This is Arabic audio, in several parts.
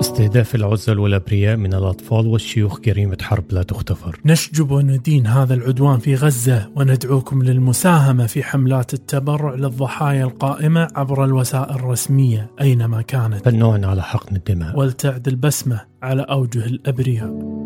استهداف العزل والأبرياء من الأطفال والشيوخ جريمة حرب لا تغتفر نشجب وندين هذا العدوان في غزة وندعوكم للمساهمة في حملات التبرع للضحايا القائمة عبر الوسائل الرسمية أينما كانت. فالنوع على حقن الدماء. ولتعد البسمة على أوجه الأبرياء.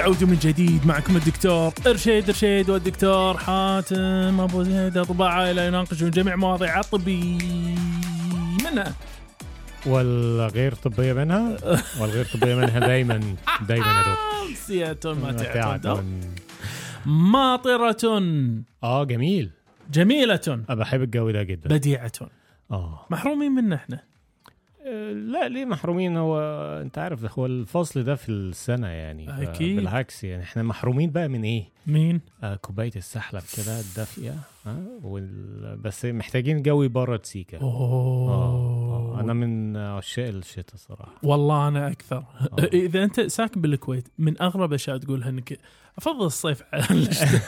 عودة من جديد معكم الدكتور ارشيد ارشيد والدكتور حاتم أبو زيد أطباء عائلة يناقشون جميع مواضيع الطبي. منها؟ والغير طبية منها؟ والغير طبية منها دايما يا دكتور. سيئة ماتعة متعة. ماطرة. آه جميل. جميلة. أنا بحب الجو ده جدا. بديعة. آه. محرومين منا إحنا. لا ليه محرومين هو انت عارف ده هو الفصل ده في السنة يعني أكيد. بالعكس يعني إحنا محرومين بقى من إيه مين؟ آه كوباية السحلب كده الدافية ها وال... بس محتاجين جو يبرد سيكا أوه آه. أنا من عشاق الشتاء صراحة والله أنا أكثر آه. إذا أنت ساكن بالكويت من أغرب اشياء تقولها إنك أفضل الصيف على الشتاء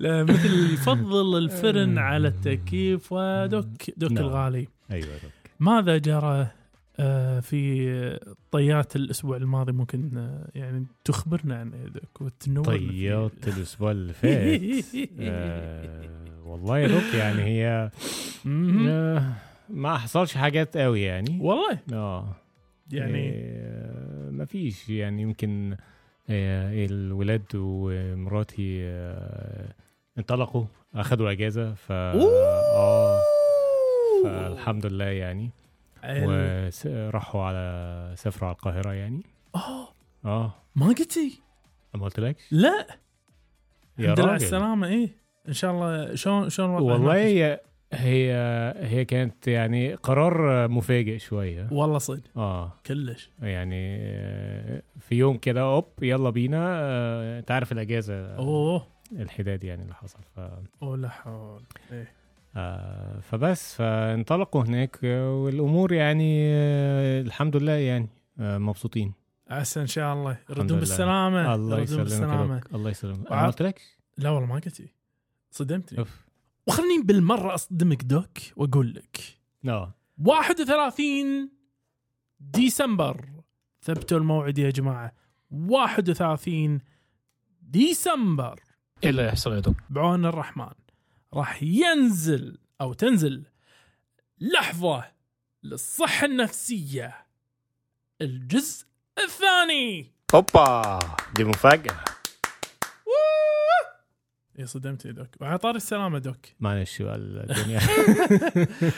مثل يفضل الفرن على التكييف ودك دك نعم. الغالي. أيوه دكتور. ماذا جرى آه، في طيات الأسبوع الماضي؟ ممكن آه، يعني تخبرنا يا دك وتنور طيات الأسبوع اللي فات. آه والله يا دوك يعني هي. آه ما حصلش حاجات قوي يعني. والله؟ آه. يعني؟ ما فيش يعني يمكن آه الولاد ومراتي آه انطلقوا اخذوا اجازه ف آه فالحمد لله يعني. وراحوا على سافروا على القاهرة يعني. آه، آه. ما قلتي؟ ما قلتلكش؟ لا. يا الحمد لله على راجل. السلامة. إيه إن شاء الله شلون شلون والله؟ هي هي كانت يعني قرار مفاجئ شوية. والله صدق. آه. كلش. يعني آه، في يوم كده أوب يلا بينا. آه، أنت عارف الأجازة أوه. الحداد يعني اللي حصل ف أوه لا حول. إيه. آه، فبس فانطلقوا هناك والأمور يعني آه، الحمد لله يعني مبسوطين. عسى إن شاء الله. يردون لله. بالسلامة. الله يسلمك. الله يسلمك. أنا قلت لك؟ لا والله ما قلتي صدمتني. أوف. وخلني بالمرة أصدمك دوك وأقول لك. آه 31 ديسمبر. ثبتوا الموعد يا جماعة. 31 ديسمبر. اللي يحصل يا دكتور؟ بعون الرحمن. راح ينزل أو تنزل لحظة للصحة النفسية. الجزء الثاني. اوبا دي مفاجأة. يا صدمت يا دوك. وعلى طار السلامة دوك. معلش الدنيا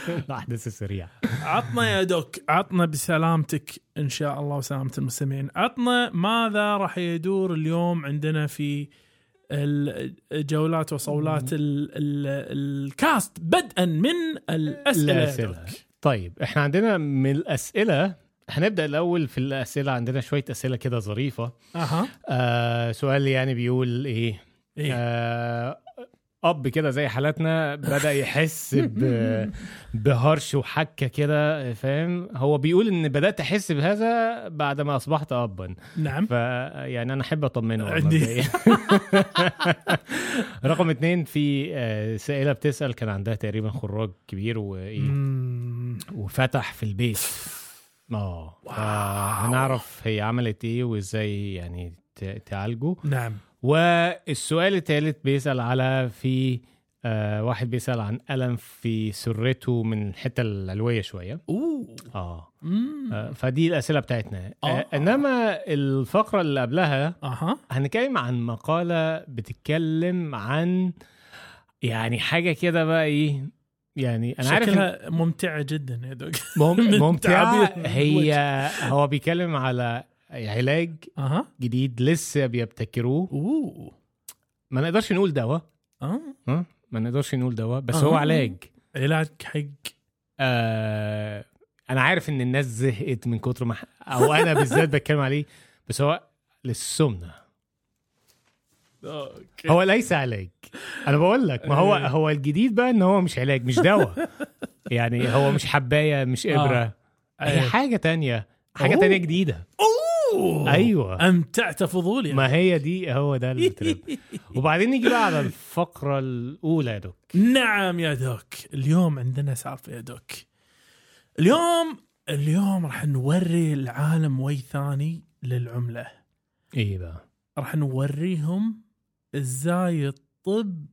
الاحداث السريعه عطنا يا دوك. عطنا بسلامتك إن شاء الله وسلامة المستمعين. عطنا ماذا راح يدور اليوم عندنا في الجولات وصولات ال ال الكاست بدءا من الأسئلة الأسئلة. طيب إحنا عندنا من الأسئلة هنبدا الأول في الأسئلة. عندنا شوية أسئلة كده ظريفة. أها. آه سؤال يعني بيقول إيه؟ إيه. آه أب كده زي حالاتنا بدأ يحس بهرش وحكة كده فاهم؟ هو بيقول إن بدأت أحس بهذا بعد ما أصبحت ابا. نعم. ف يعني أنا أحب أطمنه عندي. رقم اتنين في آه، سائلة بتسأل كان عندها تقريبا خراج كبير وايه. وفتح في البيت. آه هنعرف هي عملت إيه وإزاي يعني تعالجه. نعم. والسؤال الثالث بيسأل على في آه واحد بيسأل عن ألم في سرته من الحتة العلوية شوية. أوه. آه. آه فدي الأسئلة بتاعتنا. آه. آه. إنما الفقرة اللي قبلها أها. هنتكلم عن مقالة بتتكلم عن يعني حاجة كده بقى إيه يعني أنا عارف شكلها ممتعة جدا يا دوك مم- من ممتعة. تعبير هي هو بيتكلم على علاج أها. جديد لسه بيبتكروه. أوه. ما نقدرش نقول دواء. آه. ما نقدرش نقول دواء بس أها. هو علاج. علاج حق آه أنا عارف إن الناس زهقت من كتر ما أو أنا بالذات بتكلم عليه بس هو للسمنة. Okay. هو ليس علاج. أنا بقول لك ما هو إيه. هو الجديد بقى إن هو مش علاج مش دواء. يعني هو مش حباية مش إبرة. آه. هي أيه. حاجة تانية حاجة أوه. تانية جديدة. أوه. أيوه. أمتعت فضولي. ما هي دي هو ده الترند وبعدين نيجي بقى على الفقرة الأولى يا doc. نعم يا doc. اليوم عندنا سالفه يا doc. اليوم اليوم راح نوري العالم وجه ثاني للعملة. إيه بقى؟ راح نوريهم إزاي الطب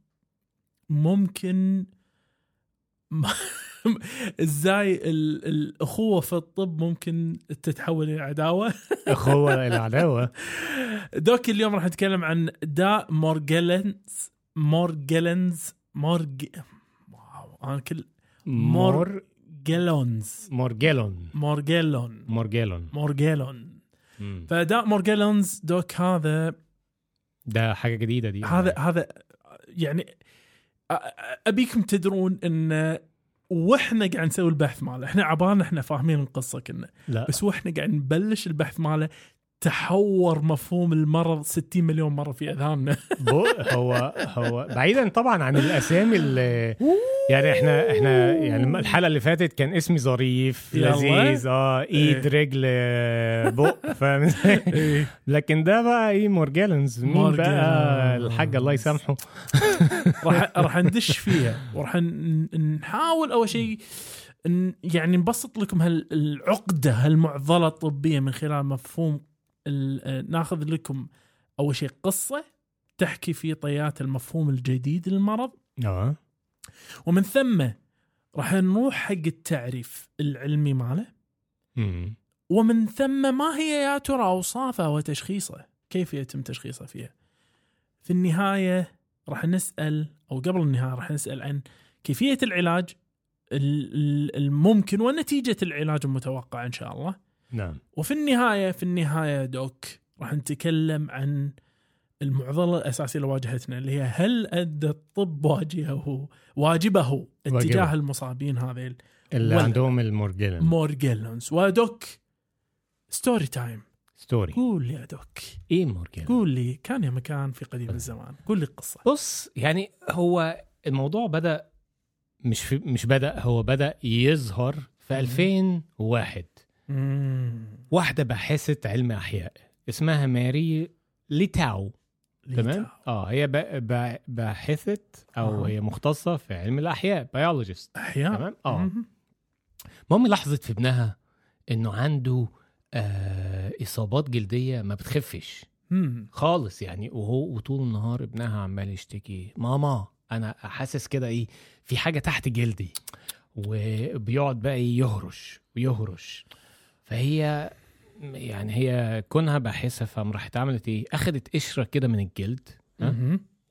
ممكن إزاي ال- الاخوه في الطب ممكن تتحول إلى عداوة. اخوه العداوه دوك اليوم راح نتكلم عن داء مورجلنز مورجلنز مورج واو أنا كل مور جيلونز مورجيلون مورجيلون مورجيلون مورجيلون مم. فداء مورجيلونز دوك هذا ده حاجة جديدة دي. هذا هذا يعني أبيكم تدرون إن وإحنا قاعد نسوي البحث ماله. إحنا عبالنا إحنا فاهمين القصة كنا. لا. بس وإحنا قاعد نبلش البحث ماله تحور مفهوم المرض 60 مليون مرة في أذهاننا هو هو بعيدا طبعا عن الأسامي اللي يعني إحنا إحنا يعني الحلقة اللي فاتت كان اسمي ظريف. لذيذ آه إيد إيه. رجل بق فاهم إزاي؟ لكن ده بقى إيه مورجالنز مين بقى. الحاج الله يسامحه راح راح ندش فيها وراح نحاول أول شيء يعني نبسط لكم هالعقده هالمعضلة الطبية من خلال مفهوم ناخذ لكم أول شيء قصة تحكي في طيات المفهوم الجديد للمرض. آه. ومن ثم راح نروح حق التعريف العلمي ماله. ومن ثم ما هي يا ترى أوصافه وتشخيصه؟ كيف يتم تشخيصه فيها؟ في النهاية راح نسأل أو قبل النهاية راح نسأل عن كيفية العلاج ال- ال- الممكن ونتيجة العلاج المتوقع إن شاء الله. نعم. وفي النهاية في النهاية دوك راح نتكلم عن المعضلة الأساسية اللي واجهتنا اللي هي هل ادى الطب واجهه واجبه اتجاه. المصابين هذيل؟ اللي عندهم ال Morgellons Morgellons و Doc story time story قول لي يا Doc. إيه Morgellons قول لي كان يا مكان في قديم الزمان. قول لي القصة بص يعني هو الموضوع بدأ مش في مش بدأ هو بدأ يظهر في 2001 واحدة باحثه علم أحياء. اسمها ماري ليتاو. تمام؟ آه هي با- با- باحثه أو آه. هي مختصة في علم الأحياء biologist أحياء؟ تمام؟ آه. المهم لاحظت في ابنها إنه عنده آه إصابات جلدية ما بتخفش. مم. خالص يعني وهو وطول النهار ابنها عمال يشتكي ماما أنا حاسس كده إيه في حاجة تحت جلدي. وبيقعد بقى إيه يهرش ويهرش. فهي يعني هي كونها باحثة فقام راحت عملت إيه؟ أخدت قشرة كده من الجلد.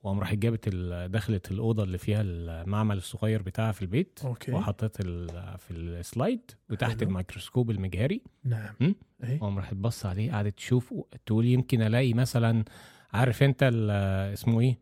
وقام راحت جابت دخلت الأوضة اللي فيها المعمل الصغير بتاعها في البيت okay. وحطت ال- في ال slide وتحت. الميكروسكوب المجهري. نعم. وقام راحت تبص عليه قعدت تشوف تقول يمكن ألاقي مثلا عارف أنت اسمه إيه؟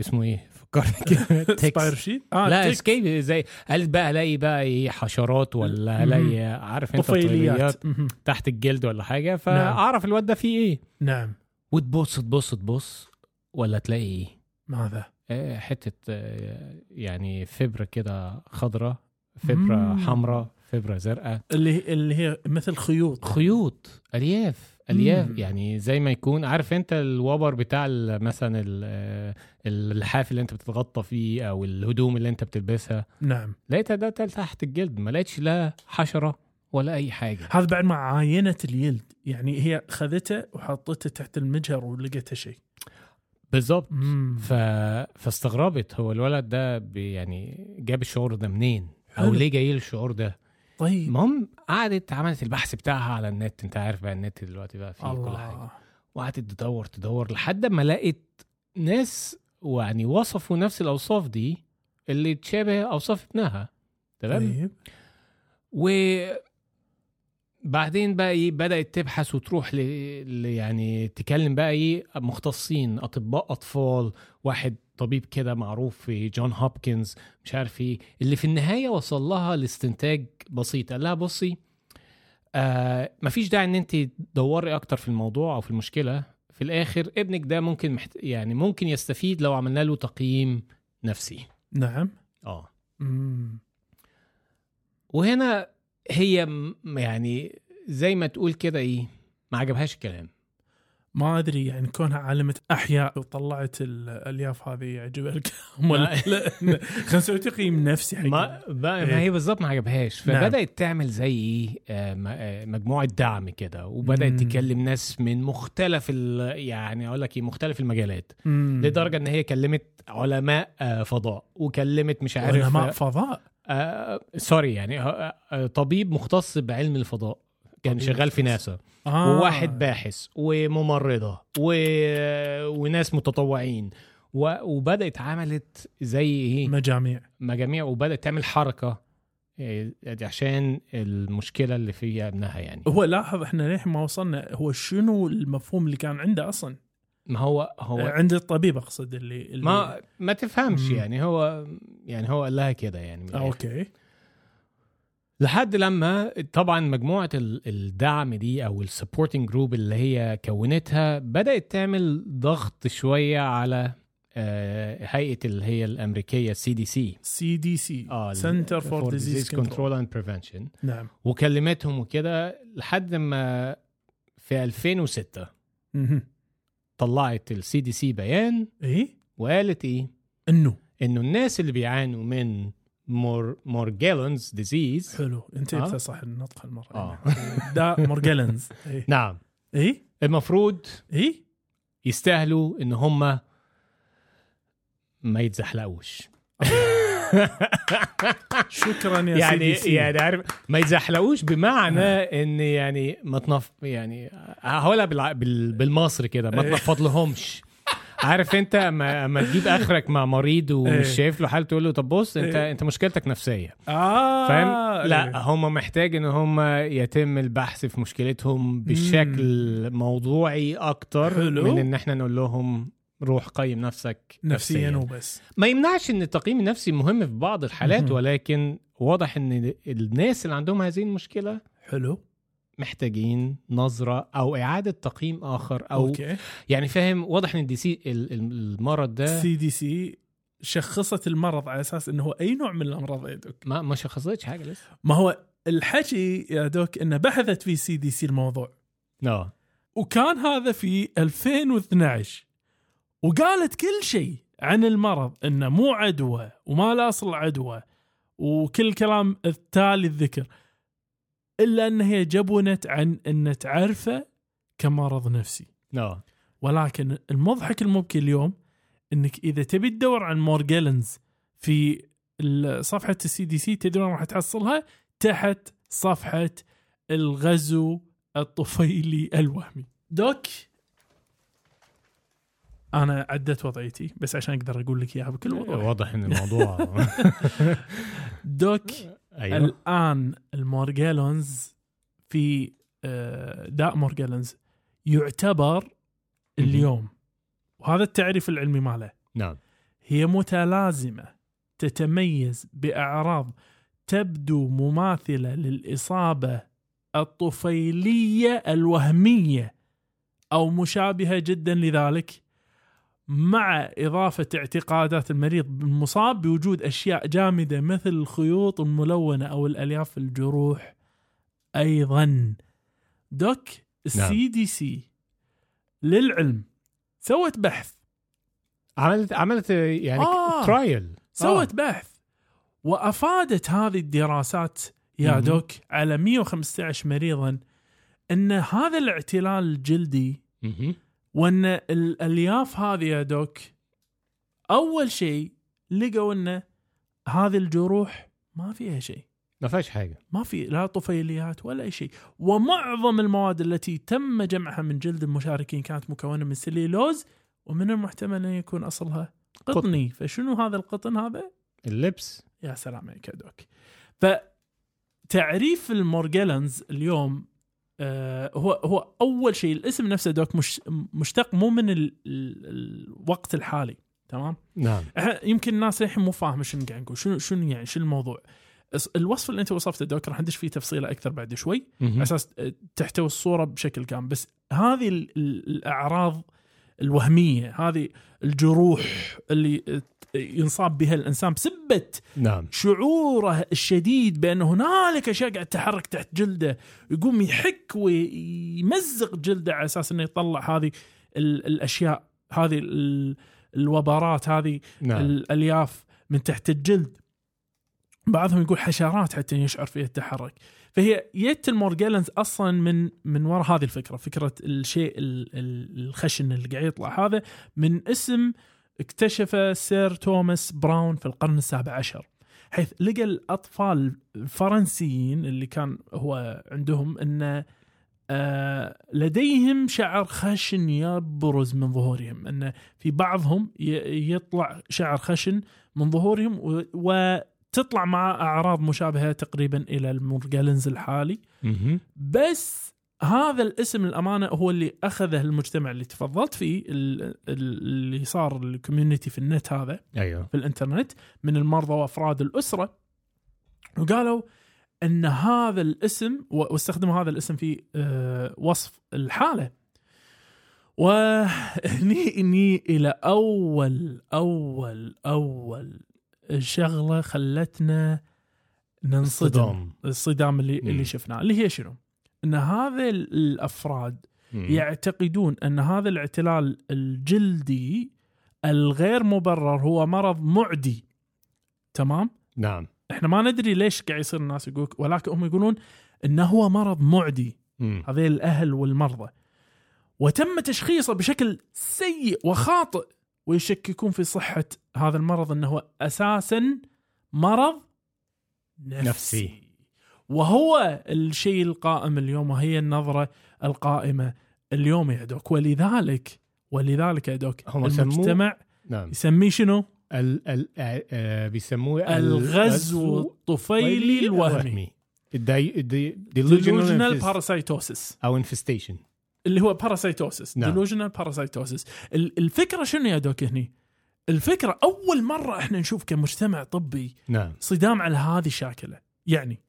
اسمه إيه؟ فكرني كده. سباير شيت آه لا. اسكيب زي قالت بقى ألاقي بقى إيه؟ حشرات ولا. الاقي عارف أنت طفيليات. تحت الجلد ولا حاجة؟ فأعرف الواد ده فيه إيه. نعم. وتبص تبص تبص ولا تلاقي إيه؟ ماذا؟ آه، حتة آه، يعني فبره كده خضراء فبره. حمراء فبره زرقاء. اللي اللي هي مثل خيوط. خيوط ألياف. الياف. يعني زي ما يكون عارف انت الوبر بتاع مثلا آه، اللحاف اللي انت بتتغطى فيه أو الهدوم اللي انت بتلبسها. نعم. لقيتها ده تحت الجلد ما لقيتش لا حشرة ولا أي حاجة. هذا بعد ما عاينت اليلد يعني هي خذته وحطته تحت المجهر ولقيته شيء. بالظبط. ف... فاستغربت هو الولد ده يعني جاب الشعور ده منين؟ أو. ليه جاي له الشعور ده؟ طيب. المهم قعدت عملت البحث بتاعها على النت. انت عارف بقى النت دلوقتي بقى فيه كل حاجة. الله وقعدت تدور تدور لحد ما لقيت ناس يعني وصفوا نفس الأوصاف دي اللي تشابه أوصاف ابنها. تمام؟ طيب. وبعدين بقى إيه بدأت تبحث وتروح ل... ل... يعني تكلم بقى إيه مختصين أطباء أطفال واحد طبيب كده معروف في جون هوبكنز مش عارف إيه اللي في النهاية وصل لها لاستنتاج بسيط. قال لها بصي آه مفيش داعي ان انت تدوري أكتر في الموضوع أو في المشكلة. في الآخر ابنك ده ممكن محت... يعني ممكن يستفيد لو عملنا له تقييم نفسي. نعم. آه. مم. وهنا هي يعني زي ما تقول كده إيه ما عجبهاش الكلام. ما أدري يعني كونها عالمه أحياء وطلعت الألياف هذه يعجبها الكلام ولا لا خلينا نسوي تقييم نفسي حق ما ما إيه. هي بالظبط ما عجبهاش نعم. فبدأت تعمل زي آه، آه، مجموعة دعم كده وبدأت مم. تكلم ناس من مختلف يعني أقول لك إيه مختلف المجالات مم. لدرجة إن هي كلمت علماء آه، فضاء وكلمت مش عارف علماء فضاء آه سوري يعني آه، طبيب مختص بعلم الفضاء كان شغال في. ناسا آه. وواحد باحث وممرضة و... وناس متطوعين و... وبدأت عملت زي إيه مجاميع مجاميع وبدأت تعمل حركة إيه، عشان المشكلة اللي فيها ابنها يعني هو لاحظ إحنا ليه ما وصلنا هو شنو المفهوم اللي كان عنده أصلا ما هو هو عند الطبيب أقصد اللي, اللي ما ما تفهمش مم. يعني هو يعني هو قال لها كده يعني آه،. okay لحد لما طبعا مجموعة ال- الدعم دي أو ال supporting group اللي هي كونتها بدأت تعمل ضغط شوية على آه، هيئة اللي هي الأمريكية سي دي سي سي دي سي Center for Disease Control and Prevention نعم. وكلمتهم وكده لحد ما في 2006 مهم. طلعت ال CDC بيان إيه؟ وقالت إيه؟ إنه. إنه الناس اللي بيعانوا من مور Morgellons disease. حلو. انت آه. آه؟ صح النطق المرة. آه. دا Morgellons إيه. نعم. إيه؟ المفروض إيه؟ يستاهلوا إن هم ما يتزحلقوش. شكرا يا يعني سيدي يعني عارف ما يتزحلقوش بمعنى إن يعني ما تنف يعني هقولها بالمصري كده ما إيه. تنفض لهمش عارف انت اما اما تجيب اخرك مع مريض ومش إيه. شايف له حال تقول له طب بص انت إيه. انت مشكلتك نفسية آه فاهم لا إيه. هم محتاج ان هم يتم البحث في مشكلتهم بشكل موضوعي أكتر. من ان إحنا نقول لهم روح قيم نفسك نفسيا وبس ما يمنعش إن التقييم النفسي مهم في بعض الحالات. ولكن واضح إن الناس اللي عندهم هذه المشكلة حلو محتاجين نظرة أو إعادة تقييم آخر أو okay. يعني فاهم واضح إن ال DC ال- ال- المرض ده CDC شخصت المرض على أساس إنه هو أي نوع من الأمراض يا Doc. ما ما شخصتش حاجة لسه. ما هو الحكي يا Doc إنه بحثت في CDC الموضوع. آه. وكان هذا في 2012 وقالت كل شيء عن المرض إنه مو عدوى وما لا أصل عدوى وكل كلام التالي الذكر. إلا أن هي جبنت عن إن تعرفه كمرض نفسي. آه ولكن المضحك المبكي اليوم إنك إذا تبي تدور عن Morgellons في صفحة ال CDC تدري راح تحصلها تحت صفحة الغزو الطفيلي الوهمي. دوك أنا عدت وضعيتي بس عشان أقدر أقول لك إياها بكل وضوح. واضح إن الموضوع دوك أيوه. الآن المورجيلونز في آه، داء مورجيلونز يعتبر اليوم وهذا التعريف العلمي ماله. نعم. هي متلازمة تتميز بأعراض تبدو مماثلة للإصابة الطفيلية الوهمية أو مشابهة جدا لذلك. مع إضافة اعتقادات المريض بالمصاب بوجود أشياء جامدة مثل الخيوط الملونة أو الألياف في الجروح أيضا. دوك السي دي سي للعلم سوت بحث. عملت عملت يعني آه. ترايل سوت بحث. وأفادت هذه الدراسات يا. دوك على 115 مريضا إن هذا الاعتلال الجلدي وأن الالياف هذه يا دوك أول شيء لقوا أن هذه الجروح ما فيها شيء. ما فيهاش حاجة. ما في لا طفيليات ولا أي شيء. ومعظم المواد التي تم جمعها من جلد المشاركين كانت مكونة من سليلوز ومن المحتمل أن يكون أصلها قطني. فشنو هذا القطن هذا؟ اللبس. يا سلام عليك يا دوك. فتعريف المورجلنز اليوم آه هو هو أول شيء الاسم نفسه دوك مش مشتق مو من ال ال الوقت الحالي تمام؟ نعم. يمكن الناس الحين مو فاهمة شنو قاعد نقول شنو شنو يعني شنو الموضوع؟ الوصف اللي أنت وصفته دوك راح ندش فيه تفصيله أكثر بعد شوي. على. أساس آه، تحتوي الصورة بشكل كامل. بس هذه ال- ال- الأعراض الوهمية هذه الجروح اللي ينصاب بها الإنسان بسبة نعم. شعوره الشديد بأن هنالك اشياء قاعد تتحرك تحت جلده يقوم يحك ويمزق جلده على أساس إنه يطلع هذه ال- الأشياء هذه ال- الوبرات هذه نعم. الألياف من تحت الجلد. بعضهم يقول حشرات حتى يشعر فيها التحرك. فهي يت المورجالنز أصلا من من وراء هذه الفكرة فكرة الشيء ال- ال- الخشن اللي قاعد يطلع هذا من اسم اكتشفه سير توماس براون في القرن السابع عشر حيث لقى الأطفال الفرنسيين اللي كان هو عندهم ان آه، لديهم شعر خشن يبرز من ظهورهم ان في بعضهم يطلع شعر خشن من ظهورهم و- وتطلع مع أعراض مشابهة تقريبا إلى المورجالنز الحالي. بس هذا الاسم الامانه هو اللي أخذه المجتمع اللي تفضلت فيه ال- ال- اللي صار الكوميونتي في النت هذا أيوه. في الإنترنت من المرضى وأفراد الأسرة. وقالوا إن هذا الاسم واستخدموا هذا الاسم في آه، وصف الحالة. وهني إني إلى أول أول أول شغلة خلتنا ننصدم صدام الصدام اللي مم. اللي شفناه اللي هي شنو؟ إن هذا ال- الأفراد مم. يعتقدون إن هذا الاعتلال الجلدي الغير مبرر هو مرض معدي تمام؟ نعم إحنا ما ندري ليش قاعد يصير الناس يقول ولكن هم يقولون انه هو مرض معدي. هذيل الأهل والمرضى وتم تشخيصه بشكل سيء وخاطئ ويشككون في صحة هذا المرض إنه هو أساسا مرض نفسي, نفسي. وهو الشيء القائم اليوم وهي النظرة القائمة اليوم يا دوك. ولذلك ولذلك يا دوك المجتمع نعم. يسميه شنو؟ ال ال آه، بيسموه الغزو الطفيلي الوهمي. الدي- الدي- delusional delusional parasitosis. أو infestation. اللي هو parasitosis نعم. delusional parasitosis الفكرة شنو يا Doc هني؟ الفكرة أول مرة إحنا نشوف كمجتمع طبي نعم. صدام على هذه الشاكله يعني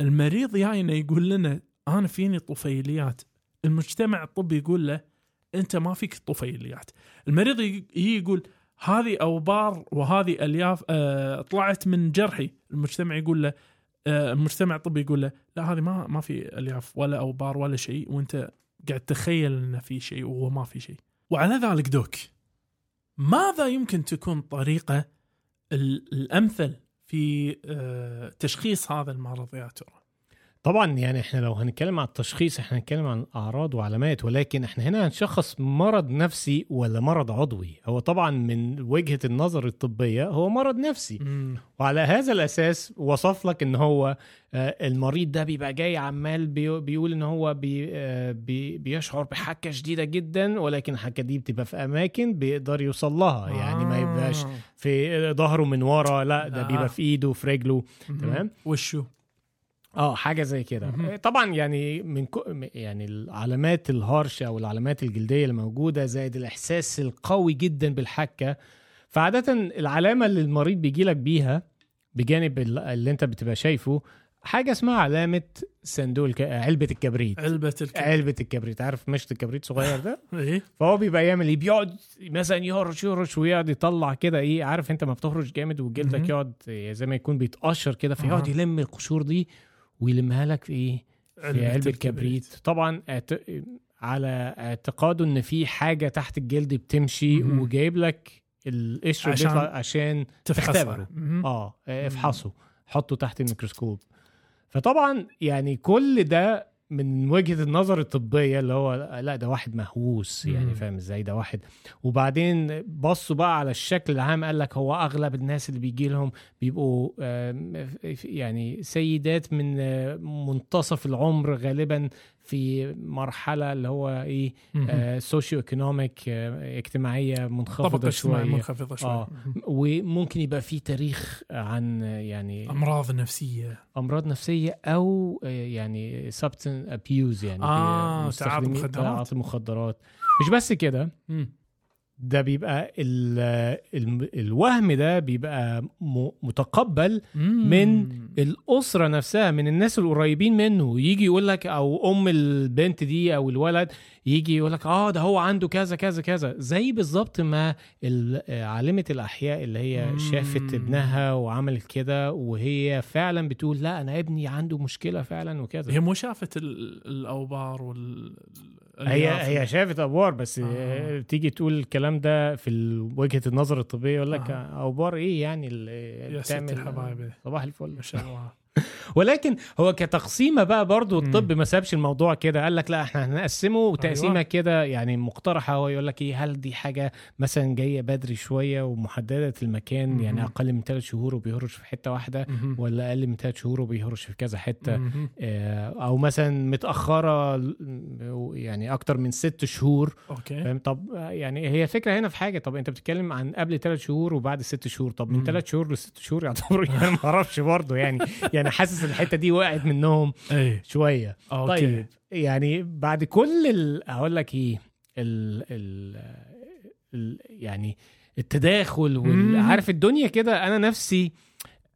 المريض جاينا يقول لنا أنا فيني طفيليات. المجتمع الطبي يقول له أنت ما فيك طفيليات. المريض يجي يقول هذه أوبار وهذه ألياف آه طلعت من جرحي. المجتمع يقول له آه المجتمع الطبي يقول له لا هذه ما ما في ألياف ولا أوبار ولا شيء وأنت قاعد تخيل إنه في شيء وهو ما في شيء. وعلى ذلك دوك ماذا يمكن تكون طريقة ال- الأمثل في آه، تشخيص هذا المرض يا ترى؟ طبعا يعني إحنا لو هنتكلم عن التشخيص إحنا هنتكلم عن اعراض وعلامات ولكن إحنا هنا هنشخص مرض نفسي ولا مرض عضوي. هو طبعا من وجهة النظر الطبية هو مرض نفسي. وعلى هذا الأساس وصف لك إن هو آه، المريض ده بيبقى جاي عمال بي- بيقول إن هو بي آه، بي بيشعر بحكه شديدة جدا ولكن الحكه دي بتبقى في أماكن بيقدر يوصل لها. يعني ما يبقاش آه. في ظهره من ورا لا ده آه. بيبقى في إيده وفي رجله. تمام؟ وشو آه حاجة زي كده. مهم. طبعا يعني من كو يعني العلامات الهرشه أو العلامات الجلدية اللي موجوده زائد الإحساس القوي جدا بالحكة. فعادة العلامة اللي المريض بيجي لك بيها بجانب ال- اللي أنت بتبقى شايفه حاجة اسمها علامة صندوق الك... علبة الكبريت. علبة الكلب علبة الكبريت. عارف مشط الكبريت صغير ده؟ إيه. فهو بيبقى يعمل إيه؟ بيقعد مثلا يهرش يهرش ويقعد يطلع كده إيه؟ عارف أنت ما بتهرش جامد وجلدك. يقعد زي ما يكون بيتقشر كده فيقعد. يلم القشور دي ويلمها لك في إيه؟ في علبة كبريت. طبعا. على اعتقاده إن في حاجة تحت الجلد بتمشي. وجايب لك القشر عشان عشان, تختبره. آه افحصه. حطه تحت الميكروسكوب. فطبعا يعني كل ده من وجهة النظر الطبية اللي هو لا ده واحد مهووس. يعني فاهم إزاي ده واحد وبعدين بصوا بقى على الشكل العام قال لك هو أغلب الناس اللي بيجي لهم بيبقوا يعني سيدات من آه، منتصف العمر غالبا في مرحلة اللي هو إيه مهم. socio economic اجتماعية منخفضة شوية منخفضة شوية آه. وممكن يبقى في تاريخ عن آه، يعني أمراض نفسية أمراض نفسية أو آه، يعني سبستن ابيوز يعني آه، تعاطي مخدرات. تعاطي مخدرات مش بس كده. ده بيبقى ال ال الوهم ده بيبقى متقبل من الأسرة نفسها من الناس القريبين منه. يجي يقول لك أو أم البنت دي أو الولد يجي يقول لك آه ده هو عنده كذا كذا كذا. زي بالظبط ما ال- عالمة الأحياء اللي هي مم. شافت ابنها وعملت كده وهي فعلا بتقول لا أنا ابني عنده مشكلة فعلا وكذا. هي مو شافت ال- الأوبار وال هي. هي شافت أبوار بس آه. تيجي تقول الكلام ده في وجهة النظر الطبيه يقول لك آه. أبوار إيه يعني اللي يا ست الحبايب صباح الفل ما شاء الله ولكن هو كتقسيمه بقى برضو مم. الطب ما سابش الموضوع كده قال لك لا إحنا هنقسمه وتقسيمة أيوة. كده يعني مقترحة هو يقول لك إيه هل دي حاجة مثلا جاية بدري شوية ومحددة المكان. يعني أقل من ثلاث شهور وبيهرش في حتة واحدة. ولا أقل من ثلاث شهور وبيهرش في كذا حتة. آه، أو مثلا متأخرة يعني أكتر من ست شهور أوكي فاهم طب يعني هي فكره هنا في حاجة طب أنت بتتكلم عن قبل ثلاث شهور وبعد ست شهور طب. من ثلاث شهور لست شهور يعتبروا يعني ما أعرفش برضه يعني يعني حاسس الحتة دي وقعت منهم اي شوية. أوكي. طيب يعني بعد كل هقول لك إيه ال ال ال يعني التداخل. وعارف الدنيا كده أنا نفسي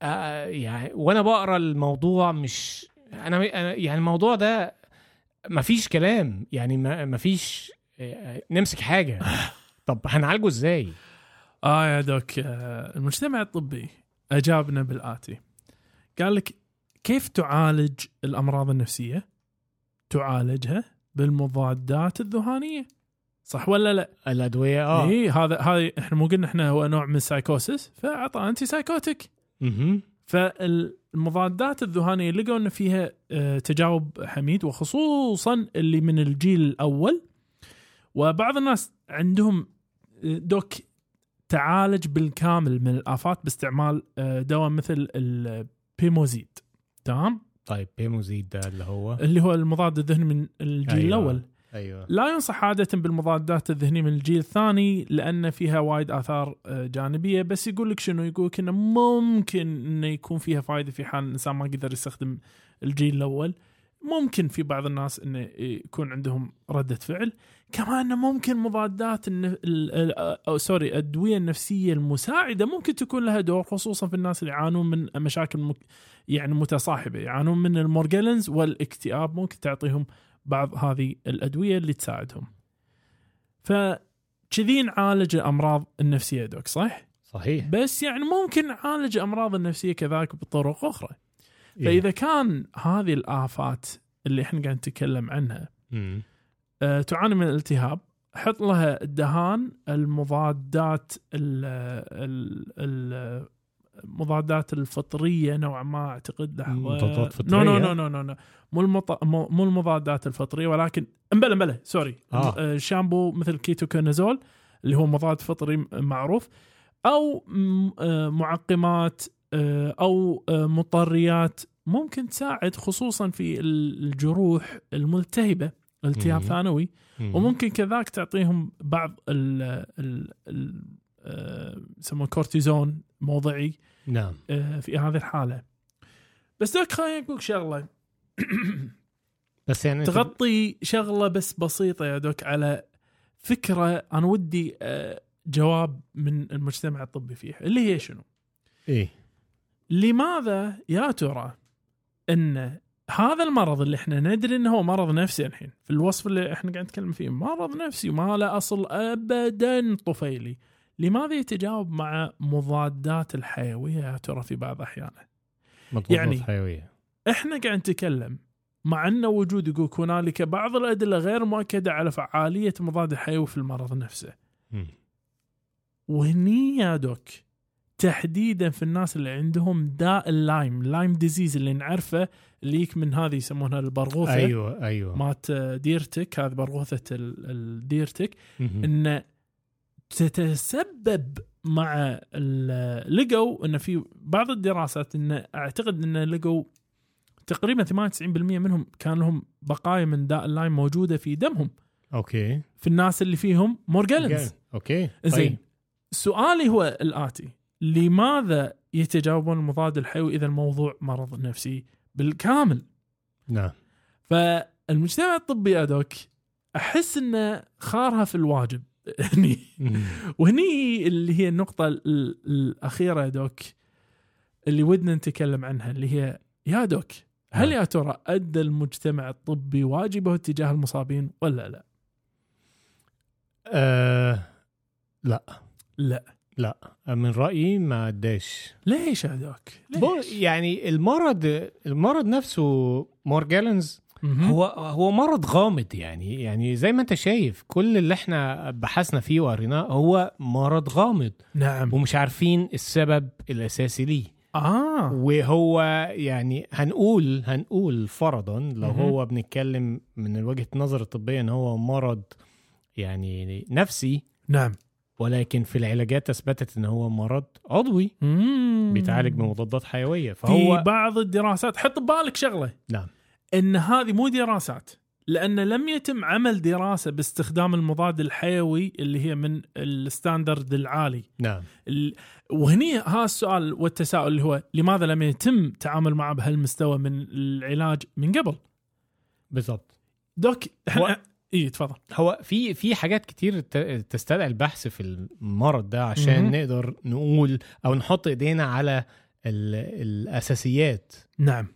آه يعني وأنا بقرأ الموضوع مش أنا يعني الموضوع ده مفيش كلام يعني ما- مفيش آه، نمسك حاجة. طب هنعالجه إزاي؟ آه يا دوك آه، المجتمع الطبي أجابنا بالآتي. قال لك كيف تعالج الأمراض النفسية؟ تعالجها بالمضادات الذهانية صح ولا لا؟ الأدوية آه اي هذا هذا إحنا مو قلنا إحنا هو نوع من السايكوسس فأعطى antipsychotic مهم. فالمضادات الذهانية لقوا إن فيها آه، تجاوب حميد وخصوصا اللي من الجيل الأول وبعض الناس عندهم آه، doc تعالج بالكامل من الآفات باستعمال آه، دواء مثل البيموزيد تمام؟ طيب بيموزيد ده اللي هو؟ اللي هو المضاد الذهني من الجيل أيوة. الأول. أيوه. لا ينصح عادة بالمضادات الذهنية من الجيل الثاني لأن فيها وايد آثار آه، جانبية. بس يقول لك شنو؟ يقول لك إنه ممكن إنه يكون فيها فائدة في حال الإنسان ما قدر يستخدم الجيل الأول. ممكن في بعض الناس إنه يكون عندهم ردة فعل. كمان ممكن مضادات النف... ال... ال... أو سوري الأدوية النفسية المساعدة ممكن تكون لها دور خصوصا في الناس اللي يعانون من مشاكل مك... يعني متصاحبة يعانون من المورجلنز والاكتئاب ممكن تعطيهم بعض هذه الأدوية اللي تساعدهم. فكذي نعالج الأمراض النفسية دوك صح؟ صحيح بس يعني ممكن نعالج الأمراض النفسية كذلك بطرق أخرى. إيه. فإذا كان هذه الآفات اللي إحنا قاعد نتكلم عنها مم. آه، تعاني من الالتهاب حط لها الدهان المضادات ال ال ال المضادات الفطرية نوعا ما أعتقد لحظه مضادات فطرية؟ no no no no no مو المط... مو المضادات الفطرية ولكن أمبلا أمبلا sorry آه. آه. شامبو مثل كيتوكونازول اللي هو مضاد فطري معروف أو آه، معقمات أو مطريات ممكن تساعد خصوصا في ال- الجروح الملتهبة التهاب مم. ثانوي مم. وممكن كذاك تعطيهم بعض ال ال ال آه، يسمونه كورتيزون موضعي نعم آه، في هذه الحالة بس دوك خليني أقول شغلة بس يعني تغطي شغلة بس بسيطة يا دوك على فكرة أنا ودي آه، جواب من المجتمع الطبي فيها اللي هي شنو؟ إيه لماذا يا ترى إن هذا المرض اللي إحنا ندري إنه هو مرض نفسي الحين. في الوصف اللي إحنا قاعد نتكلم فيه مرض نفسي ما له أصل ابدا طفيلي. لماذا يتجاوب مع مضادات الحيويه يا ترى في بعض أحيانه؟ مضادات يعني- حيوية. إحنا قاعد نتكلم مع انه وجود يقول هنالك بعض الأدلة غير مؤكدة على فعالية مضاد الحيوي في المرض نفسه. مم. وهني يا دوك تحديدا في الناس اللي عندهم داء اللايم Lyme disease اللي نعرفه اللي يك من هذه يسمونها البرغوثة. أيوه أيوه. مات ديرتك هذه برغوثة مهم. ان تتسبب مع لقوا ان في بعض الدراسات إن أعتقد إن لقوا تقريبا 98% منهم كان لهم بقايا من داء اللايم موجودة في دمهم. okay. في الناس اللي فيهم Morgellons okay. زين طيب. سؤالي هو الآتي. لماذا يتجاوبون المضاد الحيوي إذا الموضوع مرض نفسي بالكامل نعم فالمجتمع الطبي أدوك أحس إنه خارها في الواجب هني. وهني اللي هي النقطة ال- ال- الأخيرة يا دوك اللي ودنا نتكلم عنها اللي هي يا دوك هل نعم. يا ترى أدى المجتمع الطبي واجبه تجاه المصابين ولا لا؟ آه لا لا من رأيي ما اداش ليش ليش؟ يعني المرض المرض نفسه مورجالنز. هو هو مرض غامض يعني. يعني زي ما انت شايف كل اللي إحنا بحثنا فيه وقريناه هو مرض غامض. نعم. ومش عارفين السبب الأساسي ليه. آه. وهو يعني هنقول هنقول فرضا لو مهم. هو بنتكلم من وجهة نظر الطبية إن هو مرض يعني نفسي نعم. ولكن في العلاجات أثبتت إن هو مرض عضوي مم. بيتعالج بمضادات حيوية. في فهو بعض الدراسات حط ببالك شغلة. نعم. إن هذه مو دراسات لأن لم يتم عمل دراسة باستخدام المضاد الحيوي اللي هي من الستاندرد العالي. نعم. ال- وهني ها السؤال والتساؤل اللي هو لماذا لم يتم التعامل معه بهالمستوى من العلاج من قبل؟ بالظبط دوك إحنا اي تفضل هو في في حاجات كتير تستدعي البحث في المرض ده عشان مهم. نقدر نقول أو نحط إيدينا على ال- الأساسيات. نعم.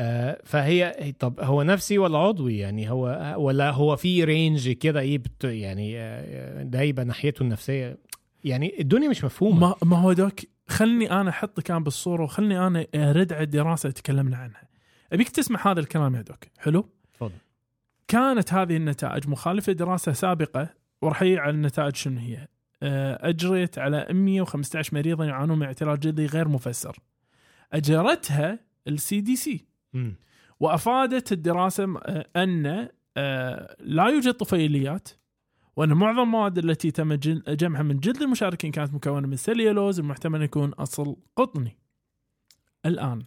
آه، فهي طب هو نفسي ولا عضوي؟ يعني هو ولا هو في رينج كده إيه بت يعني آه، ده يبقى ناحيته النفسية؟ يعني الدنيا مش مفهومة. ما, ما هو دوك خلني أنا أحط كان بالصورة وخلني أنا أرد على الدراسة اللي تكلمنا عنها. أبيك تسمع هذا الكلام يا doc. حلو؟ كانت هذه النتائج مخالفة دراسة سابقة وراح يجي على النتائج شنو هي؟ آه، أجريت على 115 مريضا يعانون من أعراض جلدي غير مفسر. أجرتها ال CDC. وأفادت الدراسة آه، أن آه، لا يوجد طفيليات وأن معظم المواد التي تم جمعها من جلد المشاركين كانت مكونة من سليولوز المحتمل يكون أصل قطني. الآن ال-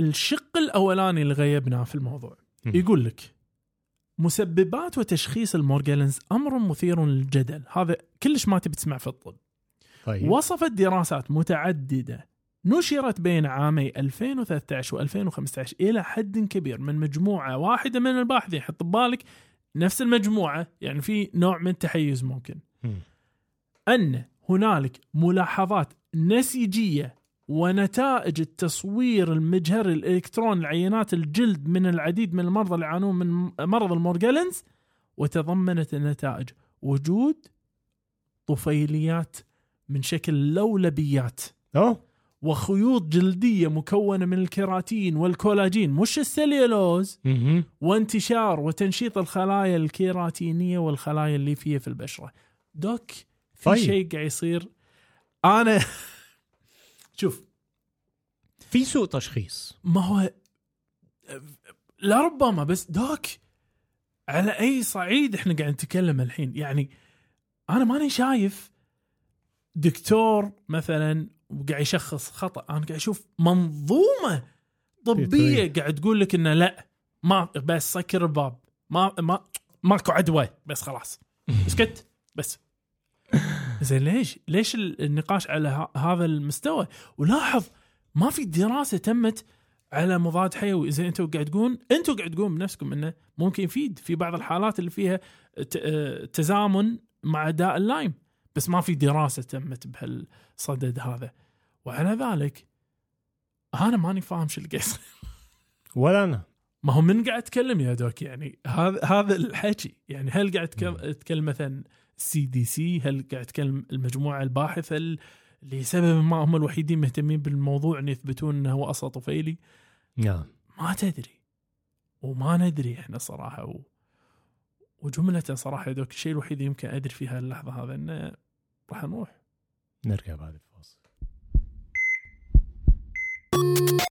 الشق الأولاني اللي غيبناه في الموضوع. يقول لك مسببات وتشخيص المورجالنز أمر مثير للجدل. هذا كلش ما تبي تسمع في الطب. طيب. وصفت دراسات متعددة نشرت بين عامي 2013 و2015 إلى حد كبير من مجموعة واحدة من الباحثين. حط ببالك نفس المجموعة يعني في نوع من التحيز ممكن. مم. أن هنالك ملاحظات نسيجيه ونتائج التصوير المجهري الالكتروني لعينات الجلد من العديد من المرضى اللي يعانون من مرض المورجالنز وتضمنت النتائج وجود طفيليات من شكل لولبيات آه وخيوط جلدية مكونة من الكيراتين والكولاجين مش السليولوز. وانتشار وتنشيط الخلايا الكيراتينية والخلايا الليفية في البشرة. دوك في طيب. شيء قاعد يصير أنا شوف في سوء تشخيص. ما هو لربما بس دوك على أي صعيد إحنا قاعد نتكلم الحين؟ يعني أنا ماني شايف دكتور مثلا وقاعد يشخص خطأ. أنا قاعد أشوف منظومة طبية. قاعد تقول لك إنه لا ما بس سكر الباب ما ما ماكو عدوى بس خلاص. اسكت بس. زين ليش؟ ليش النقاش على هذا المستوى؟ ولاحظ ما في دراسة تمت على مضاد حيوي. زين أنتم قاعد تقولون أنتم قاعد تقولون بنفسكم إنه ممكن يفيد في بعض الحالات اللي فيها آه، تزامن مع داء اللايم. بس ما في دراسة تمت بهالصدد هذا. وعلى ذلك أنا ماني فاهم شو اللي ولا أنا. ما هو من قاعد يتكلم يا doc؟ يعني هذا هذا الحكي. يعني هل قاعد تك- تتكلم مثلا CDC هل قاعد تتكلم المجموعة الباحثة ال- اللي سبب ما هم الوحيدين مهتمين بالموضوع إن يثبتون إنه هو أصلا طفيلي؟ نعم. ما تدري. وما ندري إحنا صراحة و... وجملة صراحة doc الشيء الوحيد اللي يمكن أدري في هاللحظه هذا إنه راح نروح. نرجع بعد.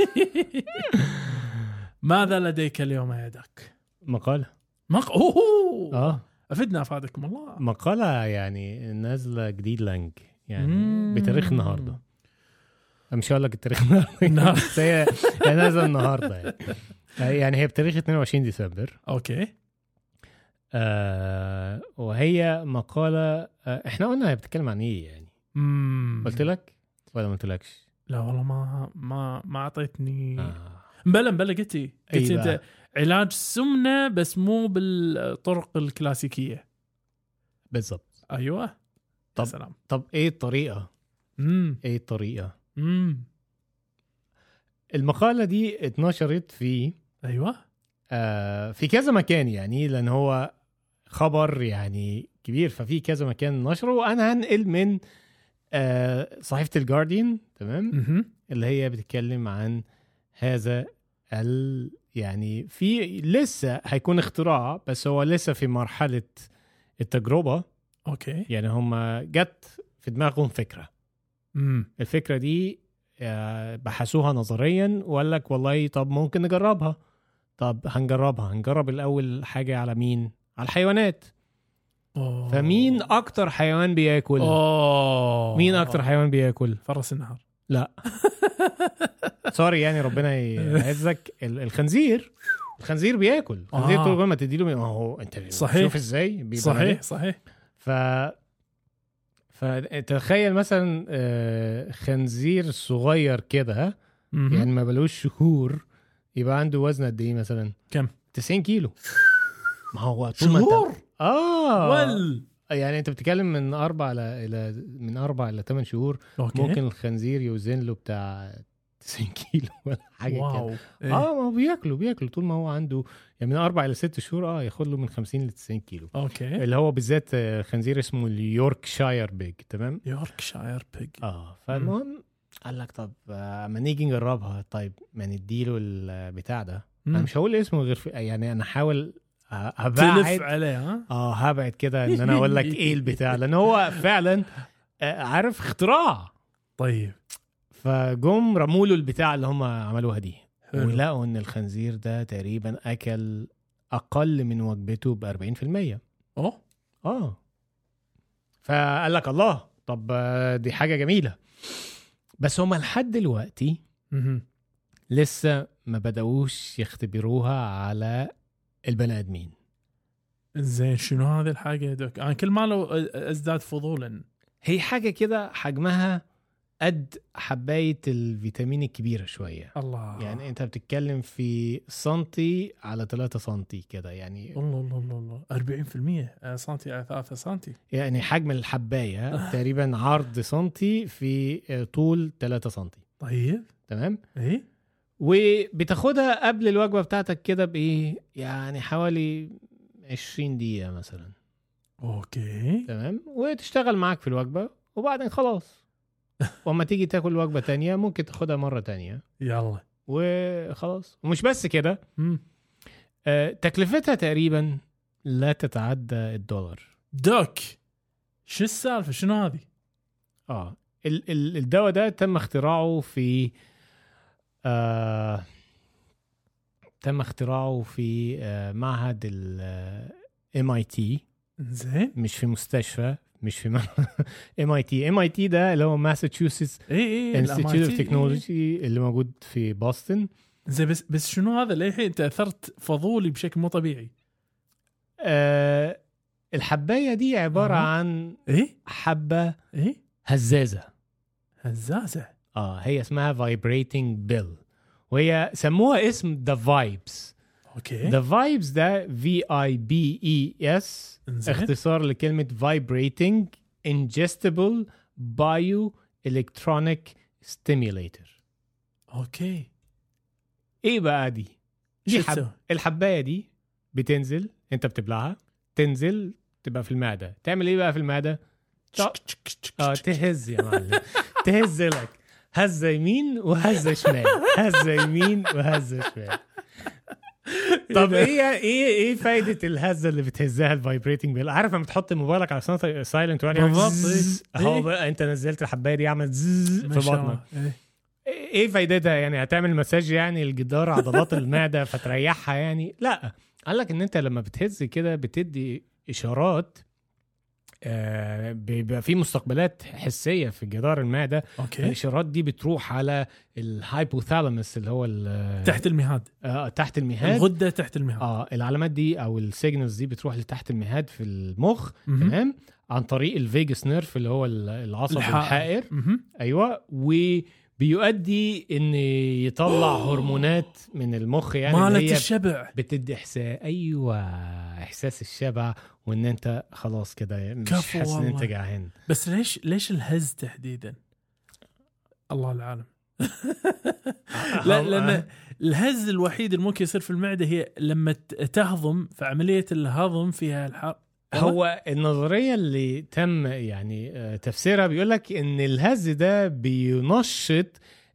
ماذا لديك اليوم يا doc؟ مقالة مق... أوه. آه أفدنا أفادكم الله مقالة يعني نازلة جديد لانج يعني مم. بتاريخ النهارده مش هقول لك التاريخ النهارده نعم. بس هي هي نازلة النهارده يعني يعني هي بتاريخ 22 ديسمبر okay آه وهي مقالة آه إحنا قلنا هي بتتكلم عن إيه يعني مم. قلت لك ولا ما قلتلكش لا والله ما ما ما أعطيتني آه. بلا قلتي قلتي بقى. إنت علاج سمنة بس مو بالطرق الكلاسيكية. بالظبط أيوه. طب. سلام. طب إيه الطريقة؟ امم إيه الطريقة؟ امم المقالة دي اتنشرت في أيوه. آه في كذا مكان يعني لأن هو خبر يعني كبير ففي كذا مكان نشره. وأنا هنقل من صحيفة الجارديان تمام. اللي هي بتتكلم عن هذا ال يعني في لسه هيكون اختراع بس هو لسه في مرحلة التجربة. أوكي. يعني هم جت في دماغهم فكرة. امم الفكرة دي آه، بحثوها نظريا وقال لك والله طب ممكن نجربها. طب هنجربها. هنجرب الأول حاجة على مين؟ على الحيوانات. أوه. فمين أكتر حيوان بياكل؟ أوه. مين أكتر حيوان بياكل؟ فرس النهر. لا. سوري يعني ربنا يعزك. ال- الخنزير. الخنزير بياكل. الخنزير آه. طول ما تديله ما هو أنت صحيح. شوف إزاي صحيح عليه. صحيح. ف فتخيل مثلا آه، خنزير صغير كده. يعني ما بلوش شهور يبقى عنده وزن قد إيه مثلا؟ كم؟ 90 كيلو. ما هو طول ما أنت آه. ول يعني أنت بتتكلم من أربع. إلى من أربع إلى ثمان شهور okay. ممكن الخنزير يوزن له بتاع 90 كيلو ولا حاجة كده. إيه. آه ما هو بياكلوا بياكلوا طول ما هو عنده يعني من أربع إلى ست شهور آه ياخد له من 50 ل 90 كيلو. okay. اللي هو بالذات آه، خنزير اسمه ال Yorkshire pig تمام؟ Yorkshire pig. آه فالمهم قال لك طب آه، اما نيجي نجربها طيب ما نديله البتاع ده. أنا. مش هقول اسمه غير في يعني أنا هحاول آه، تلف هبعد عليه ها؟ آه هبعد كده إن أنا أقول لك إيه البتاع. لأن هو فعلا آه، عارف اختراع. طيب. فجم رموا له البتاع اللي هم عملوها دي. حلو. ولقوا إن الخنزير ده تقريبا أكل أقل من وجبته ب 40% أوه. آه. فقال لك الله طب آه، دي حاجة جميلة. بس هم لحد دلوقتي. لسه ما بدأوش يختبروها على البني آدمين. زين شنو هذه الحاجة؟ يا دوك أنا كل ما لو أزداد فضولا. هي حاجة كده حجمها قد حباية الفيتامين الكبيرة شوية. الله. يعني أنت بتتكلم في سنتي على 3 سنتي كده يعني الله الله الله الله. 40% آه، سنتي على 3 سنتي. يعني حجم الحباية تقريبا عرض سنتي في آه، طول 3 سنتي. طيب. تمام؟ إيه؟ وبتاخدها قبل الوجبة بتاعتك كده بإيه؟ يعني حوالي 20 دقيقة مثلا. أوكي. تمام؟ وتشتغل معاك في الوجبة وبعدين خلاص. وأما تيجي تاكل وجبة تانية ممكن تاخدها مرة تانية. يلا. وخلاص. ومش بس كده. آه، تكلفتها تقريبا لا تتعدى الدولار. doc. شو السالفة؟ شنو هذه؟ آه ال- ال- الدواء ده تم اختراعه في آه تم اختراعه في آه معهد ال MIT زين. مش في مستشفى مش في ام اي تي ام اي تي ده اللي هو Massachusetts Institute of. Technology اللي موجود في Boston زين بس بس شنو هذا؟ للحين انت اثرت فضولي بشكل مو طبيعي. آه الحباية دي عبارة أها. عن إيه؟ حبة إيه؟ هزازة. هزازة. آه هي اسمها vibrating pill وهي سموها اسم the VIBES okay. the VIBES ده V I B E S اختصار لكلمة vibrating ingestible bio electronic stimulator okay. إيه بقى دي؟ دي حب... الحباية دي بتنزل أنت بتبلعها تنزل تبقى في المعدة. تعمل إيه بقى في المعدة. آه تهز يا معلم. تهز لك. هزه يمين وهزه شمال. هزه يمين وهزه شمال. طب إيه إيه إيه فايدة الهزه اللي بتهزها ال vibrating pill عارف لما تحط موبايلك على silent بالضبط، إيه. اهو إيه. بقى أنت نزلت الحباية دي عملت في بطنك. الله. إيه. إيه فايدتها يعني هتعمل مساج يعني الجدار عضلات المعدة فتريحها يعني؟ لا. قال لك إن أنت لما بتهز كده بتدي إشارات آه، بيبقى في مستقبلات حسية في جدار المعده okay. الاشارات دي بتروح على ال hypothalamus اللي هو تحت المهاد. آه تحت المهاد. الغدة تحت المهاد. آه العلامات دي أو ال signals دي بتروح لتحت المهاد في المخ. تمام؟ عن طريق ال vagus nerve اللي هو ال- العصب الحائر. أيوه. وبيؤدي إن يطلع هرمونات من المخ يعني مالت الشبع. بتدي إحساس أيوه إحساس الشبع وإن أنت خلاص كده مش حاسس إن أنت. جعان. بس ليش ليش الهز تحديدا؟ الله العالم. لا لأن الهز الوحيد اللي ممكن يصير في المعدة هي لما تهضم فعمليه الهضم فيها الحرق. هو النظرية اللي تم يعني آه، تفسيرها بيقول لك إن الهز ده بينشط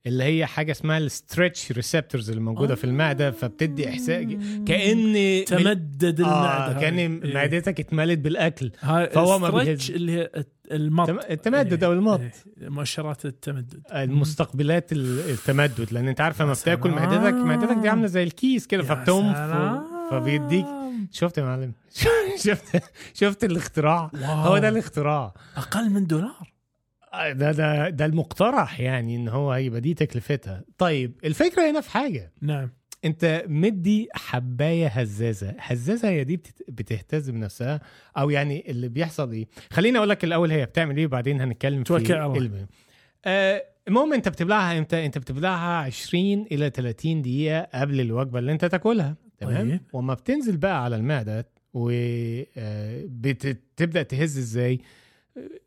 اللي هي حاجة اسمها ال stretch receptors اللي موجودة آه. في المعدة فبتدي احساس كأن تمدد آه المعدة كأن هاي. معدتك اتملت بالأكل فهو ما بيهز. اللي هي المط تم- التمدد أو المط إيه، مؤشرات التمدد المستقبلات ال- التمدد لأن أنت عارف لما بتاكل. معدتك معدتك دي عاملة زي الكيس كده يا فبتقوم ف- سلام. فبيديك شفت يا معلم شفت شفت الاختراع. هو ده الاختراع أقل من دولار ده ده ده المقترح يعني إن هو هيبقى دي تكلفتها. طيب الفكرة هنا في حاجة. نعم. أنت مدي حباية هزازة. هزازة هي دي بتهتز بنفسها أو يعني اللي بيحصل إيه؟ خليني أقول لك الأول هي بتعمل إيه وبعدين هنتكلم في توكل على الله. الم- آه، المهم أنت بتبلعها إمتى؟ أنت بتبلعها 20 إلى 30 دقيقة قبل الوجبة اللي أنت تاكلها. تمام؟ طيب. وما بتنزل بقى على المعدة وبتبدا تهز إزاي؟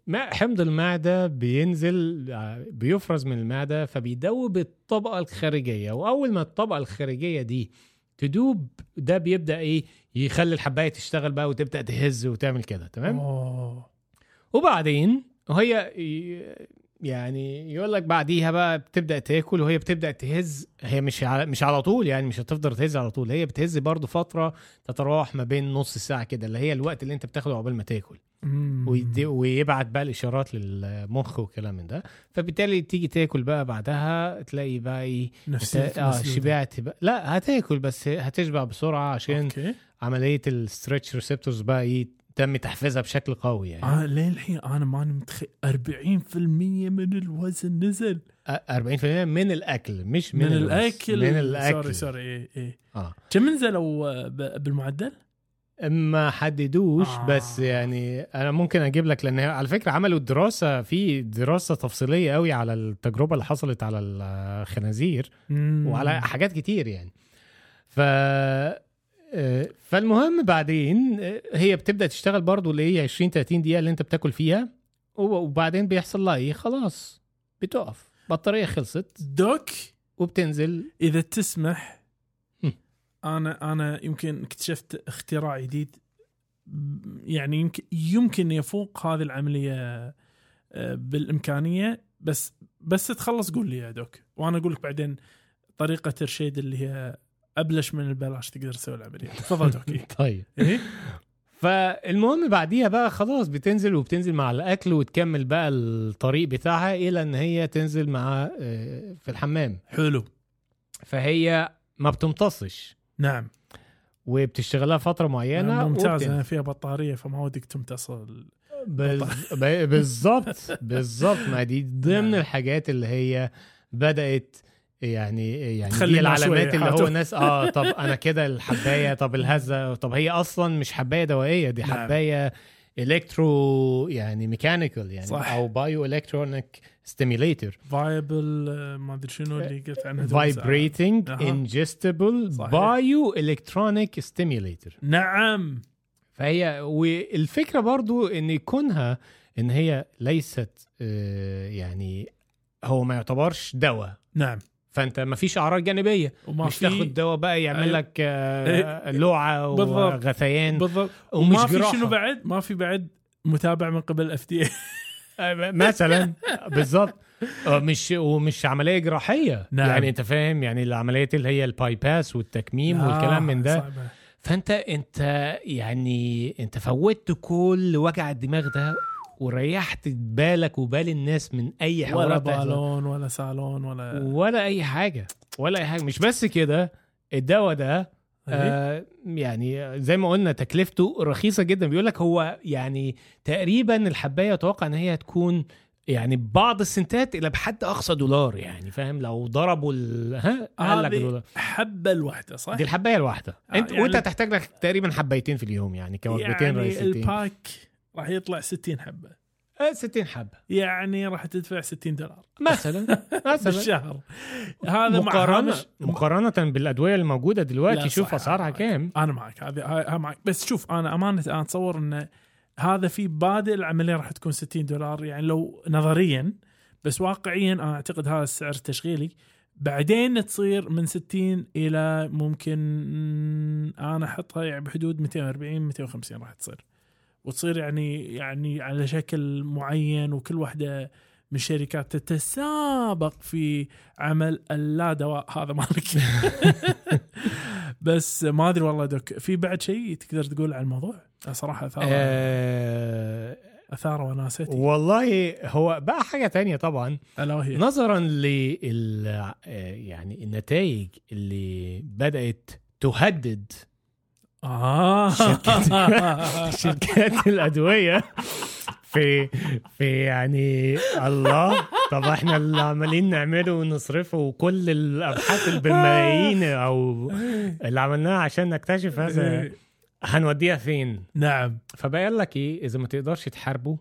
ما حمض المعدة بينزل آه، بيفرز من المعدة فبيدوب الطبقة الخارجية. وأول ما الطبقة الخارجية دي تدوب ده بيبدأ إيه؟ يخلي الحباية تشتغل بقى وتبدأ تهز وتعمل كده تمام؟ أوه. وبعدين وهي يعني يقول لك بعديها بقى بتبدأ تاكل وهي بتبدأ تهز. هي مش على مش على طول يعني مش هتفضل تهز على طول. هي بتهز برضو فترة تتراوح ما بين نص ساعة كده اللي هي الوقت اللي انت بتاخده عقبال ما تاكل. ويبعت بقى الإشارات للمخ والكلام من ده. فبالتالي تيجي تاكل بقى بعدها تلاقي بقى إيه آه. شبعت بقى. لا هتاكل بس هتشبع بسرعة عشان okay. عملية ال stretch receptors بقى إيه تم تحفيزها بشكل قوي يعني آه ليه الحين أنا ماني متخيل 40% من الوزن نزل أ- 40% من الأكل مش من, من. الأكل من الأكل sorry sorry إيه إيه آه كم نزلوا آه، بالمعدل؟ ما حددوش آه. آه. بس يعني أنا ممكن أجيب لك لأن على فكرة عملوا دراسة في دراسة تفصيلية قوي على التجربة اللي حصلت على الخنازير مم. وعلى حاجات كتير يعني ف آه، فالمهم بعدين هي بتبدأ تشتغل برضو اللي هي 20 30 دقيقة اللي انت بتاكل فيها وب- وبعدين بيحصل لها إيه؟ خلاص بتقف. بطارية خلصت. دوك وبتنزل. إذا تسمح. أنا أنا يمكن اكتشفت اختراع جديد. يعني يمكن يمكن يفوق هذه العملية آه، بالإمكانية. بس بس تخلص قول لي يا دوك. وأنا أقول لك بعدين طريقة ترشيد اللي هي أبلش من البلاش تقدر تسوي العملية تفضل دوك طيب. إيه؟ فالمهم بعديها بقى خلاص بتنزل وبتنزل مع الأكل وتكمل بقى الطريق بتاعها إلى إن هي تنزل مع آه، في الحمام. حلو. فهي ما بتمتصش. نعم. وبتشتغلها فترة معينة ممتاز. وبتنزل. أنا فيها بطارية فما ودك ب- بالظبط بالظبط ما دي ضمن نعم. الحاجات اللي هي بدأت يعني يعني دي العلامات اللي هو. الناس آه طب أنا كده الحباية طب الهزة طب هي أصلا مش حباية دوائية دي نعم. حباية electro يعني mechanical يعني صح. أو bioelectronic stimulator viable ما أدري شنو اللي قلت عنها vibrating. ingestible. bioelectronic stimulator نعم فهي والفكرة برضو إن يكونها إن هي ليست آه، يعني هو ما يعتبرش دواء نعم فانت ما فيش اعراض جانبية. وما مش تاخد دواء بقى يعمل أيوة. لك آه، لوعه بالضبط. وغثيان بالضبط. ومش وما في. شنو بعد؟ ما في بعد متابع من قبل FDA، مثلا. بالظبط آه، مش ومش عملية جراحية. نعم. يعني انت فاهم يعني العمليات اللي هي ال bypass والتكميم والكلام من ده. فانت انت يعني انت فوتت كل وجع الدماغ ده وريحت بالك وبال الناس من أي ولا حوارات تحصل. بالون ولا صالون ولا ولا أي حاجة ولا أي حاجة. مش بس كده الدواء ده آه يعني زي ما قلنا تكلفته رخيصة جدا. بيقول لك هو يعني تقريبا الحباية أتوقع إن هي هتكون يعني بعض السنتات إلى بحد أقصى دولار يعني فاهم؟ لو ضربوا ال... ها؟ قال لك دولار. حبة الواحدة صح؟ دي الحباية الواحدة. آه، انت يعني- وأنت هتحتاج لك تقريبا حبايتين في اليوم يعني كوجبتين يعني رئيسيتين الباك راح يطلع 60 حبة. آه 60 حبة. يعني راح تدفع 60 دولار. مثلا مثلا. بالشهر. هذا مقارنه بالأدوية الموجودة لا، دلوقتي شوف اسعارها كام أنا معك. هذه معك. بس شوف أنا أمانة أنا أتصور إن هذا في بادئ العملية راح تكون 60 دولار. يعني لو نظريا بس واقعيا أنا أعتقد هذا السعر التشغيلي. بعدين تصير من 60 إلى ممكن مم، أنا أحطها يعني بحدود 240 250 راح تصير. وتصير يعني يعني على شكل معين وكل واحدة من الشركات تتسابق في عمل اللا دواء هذا مالك بس ما أدري والله دوك في بعد شيء تقدر تقول عن الموضوع؟ صراحة أثار. آه أثار وناستي والله هو بقى حاجة تانية طبعا. ألا وهي. نظرا لل يعني النتائج اللي بدأت تهدد آه. شركات الأدوية. في في يعني الله طب إحنا اللي عمالين نعمله ونصرفه وكل الأبحاث اللي بالملايين أو اللي عملناها عشان نكتشف هذا هنوديها فين؟ نعم. فبقى لك إيه إذا ما تقدرش تحاربه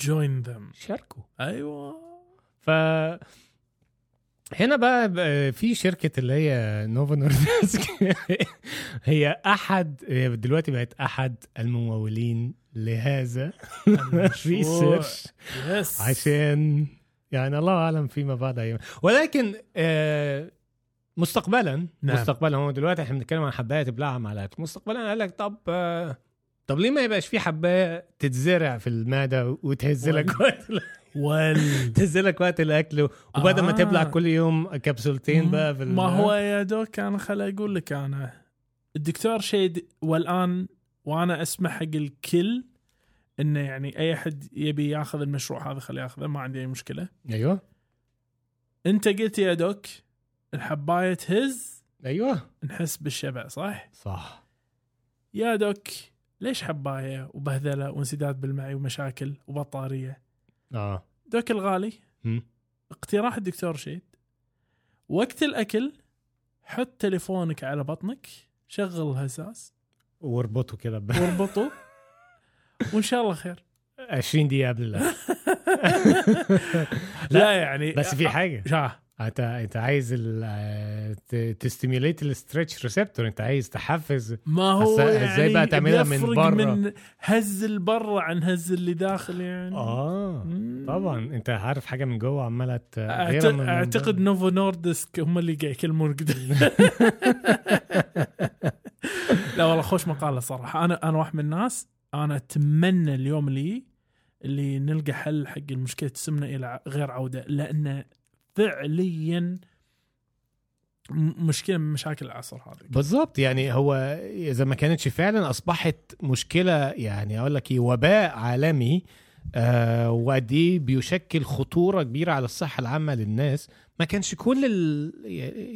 جوين ذم شاركوا. أيوه. ف هنا بقى بقى في شركة اللي هي نوفا نوردسك هي أحد هي دلوقتي بقت أحد الممولين لهذا ال research yes عشان يعني الله أعلم فيما بعد أيام. ولكن آه، مستقبلا نعم. مستقبلا هو دلوقتي إحنا بنتكلم عن حباية تبلعها على الأكل مستقبلا قال لك طب آه، طب ليه ما يبقاش في حباية تتزرع في المعدة وتهز لك وال تهز لك وقت الأكل وبدل ما آه. تبلع كل يوم كبسولتين بقى في ما هو يا doc أنا خل أقول لك أنا. الدكتور شيد والآن وأنا أسمح حق الكل إنه يعني أي أحد يبي يأخذ المشروع هذا خليه يأخذه ما عندي أي مشكلة. أيوه. أنت قلت يا دوك الحباية تهز. أيوه. نحس بالشبع صح؟ صح. يا دوك ليش حباية وبهذله وانسداد بالمعي ومشاكل وبطارية؟ آه. دوك الغالي. اقتراح الدكتور شيد. وقت الأكل حط تليفونك على بطنك شغل الهزاز. واربطه ب واربطه. وإن شاء الله خير. 20 دقيقة قبل الاكل لا يعني بس في حاجة. شاه أنت أنت عايز ت stimulate ال stretch receptor أنت عايز تحفز ما هو يعني إزاي بقى تعملها من برا؟ من هز البرا عن هز اللي داخل يعني آه مم. طبعا أنت عارف حاجة من جوه عمالة أعت- غيرها من- من أعتقد بره. نوفو نوردسك هم اللي قاعد يكلمون كده لا والله خوش مقالة صراحة أنا أنا واحد من الناس أنا أتمنى اليوم اللي اللي نلقى حل حق مشكله السمنه إلى غير عودة لأنه فعليا مشكلة من مشاكل العصر هذا. بالظبط يعني هو إذا ما كانتش فعلا أصبحت مشكلة يعني أقول لك إيه وباء عالمي آه وقد إيه بيشكل خطورة كبيرة على الصحة العامة للناس. ما كانش كل ال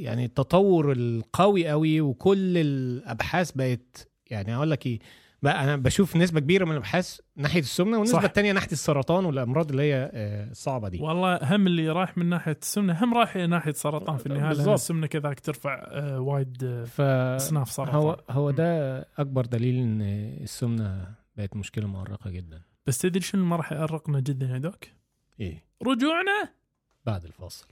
يعني التطور القوي قوي وكل الأبحاث بقت يعني أقول لك إيه بقى أنا بشوف نسبة كبيرة من الأبحاث ناحية السمنة والنسبة صح. الثانية ناحية السرطان والأمراض اللي هي آه، الصعبه دي. والله هم اللي رايح من ناحية السمنة هم رايح ناحية سرطان في النهاية لأن. السمنة كذاك ترفع آه، وايد آه، ف أصناف سرطان. هو هو ده أكبر دليل إن السمنة بقت مشكلة مؤرقة جدا. بس تدري شنو ما راح يأرقنا جدا يا doc؟ إيه. رجوعنا! بعد الفاصل.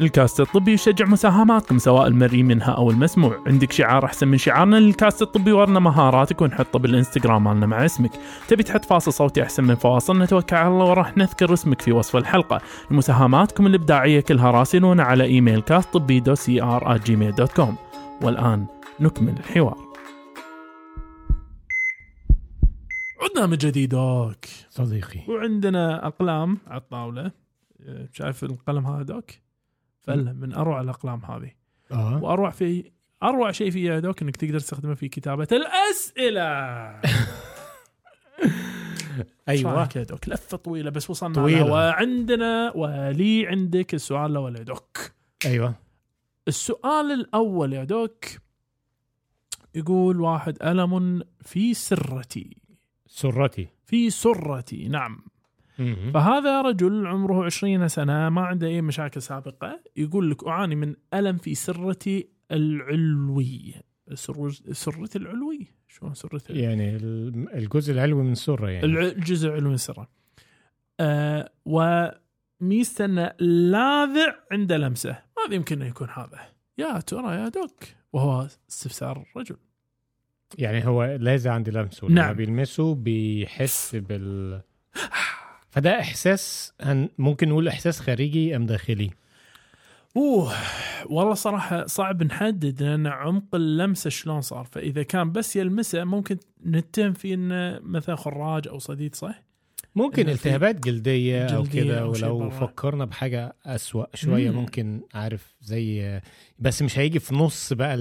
الكاست الطبي يشجع مساهماتكم سواء المرئي منها أو المسموع. عندك شعار أحسن من شعارنا للكاست الطبي ورنا مهاراتك ونحطه بالإنستغرام مالنا مع اسمك. تبي تحط فاصل صوتي أحسن من فواصل؟ نتوكل على الله وراح نذكر اسمك في وصف الحلقة. مساهماتكم الإبداعية كلها راسلونا على إيميل كاست طبي دو سي ار جيميل dot com والآن نكمل الحوار. عدنا من جديدك. صديقي. وعندنا أقلام على الطاولة. أه، شايف القلم هذا دوك فله من أروع الأقلام هذه. آه. وأروع في أروع شيء فيها يا دوك إنك تقدر تستخدمه في كتابة الأسئلة. أيوه. يا دوك؟ لفة طويلة بس وصلنا طويلة. لها وعندنا ولي عندك السؤال الأول يا دوك. أيوه. السؤال الأول يا دوك يقول واحد ألم في سرتي؟ سرتي. في سرتي نعم. فهذا رجل عمره 20 سنة ما عنده أي مشاكل سابقة يقول لك أعاني من ألم في سرتي العلوي. سر سرتي العلوي؟ شلون سرتي العلوي؟ يعني ال- الجزء العلوي من السره يعني. الجزء العلوي من السرة آه وميزته انه لاذع عند لمسه. ماذا يمكن أن يكون هذا؟ يا ترى يا دوك. وهو استفسار الرجل يعني هو لازم عند لمسه لما نعم. بيلمسه بيحس بال فده إحساس هن... ممكن نقول إحساس خارجي أم داخلي أوه والله صراحة صعب نحدد لأن عمق اللمسة شلون صار فإذا كان بس يلمسه ممكن نتهم في إنه مثلا خراج أو صديد صح؟ ممكن التهابات جلدية أو جلدية كده أو شيء ولو برا. فكرنا بحاجة أسوأ شوية مم. ممكن عارف زي بس مش هيجي في نص بقى.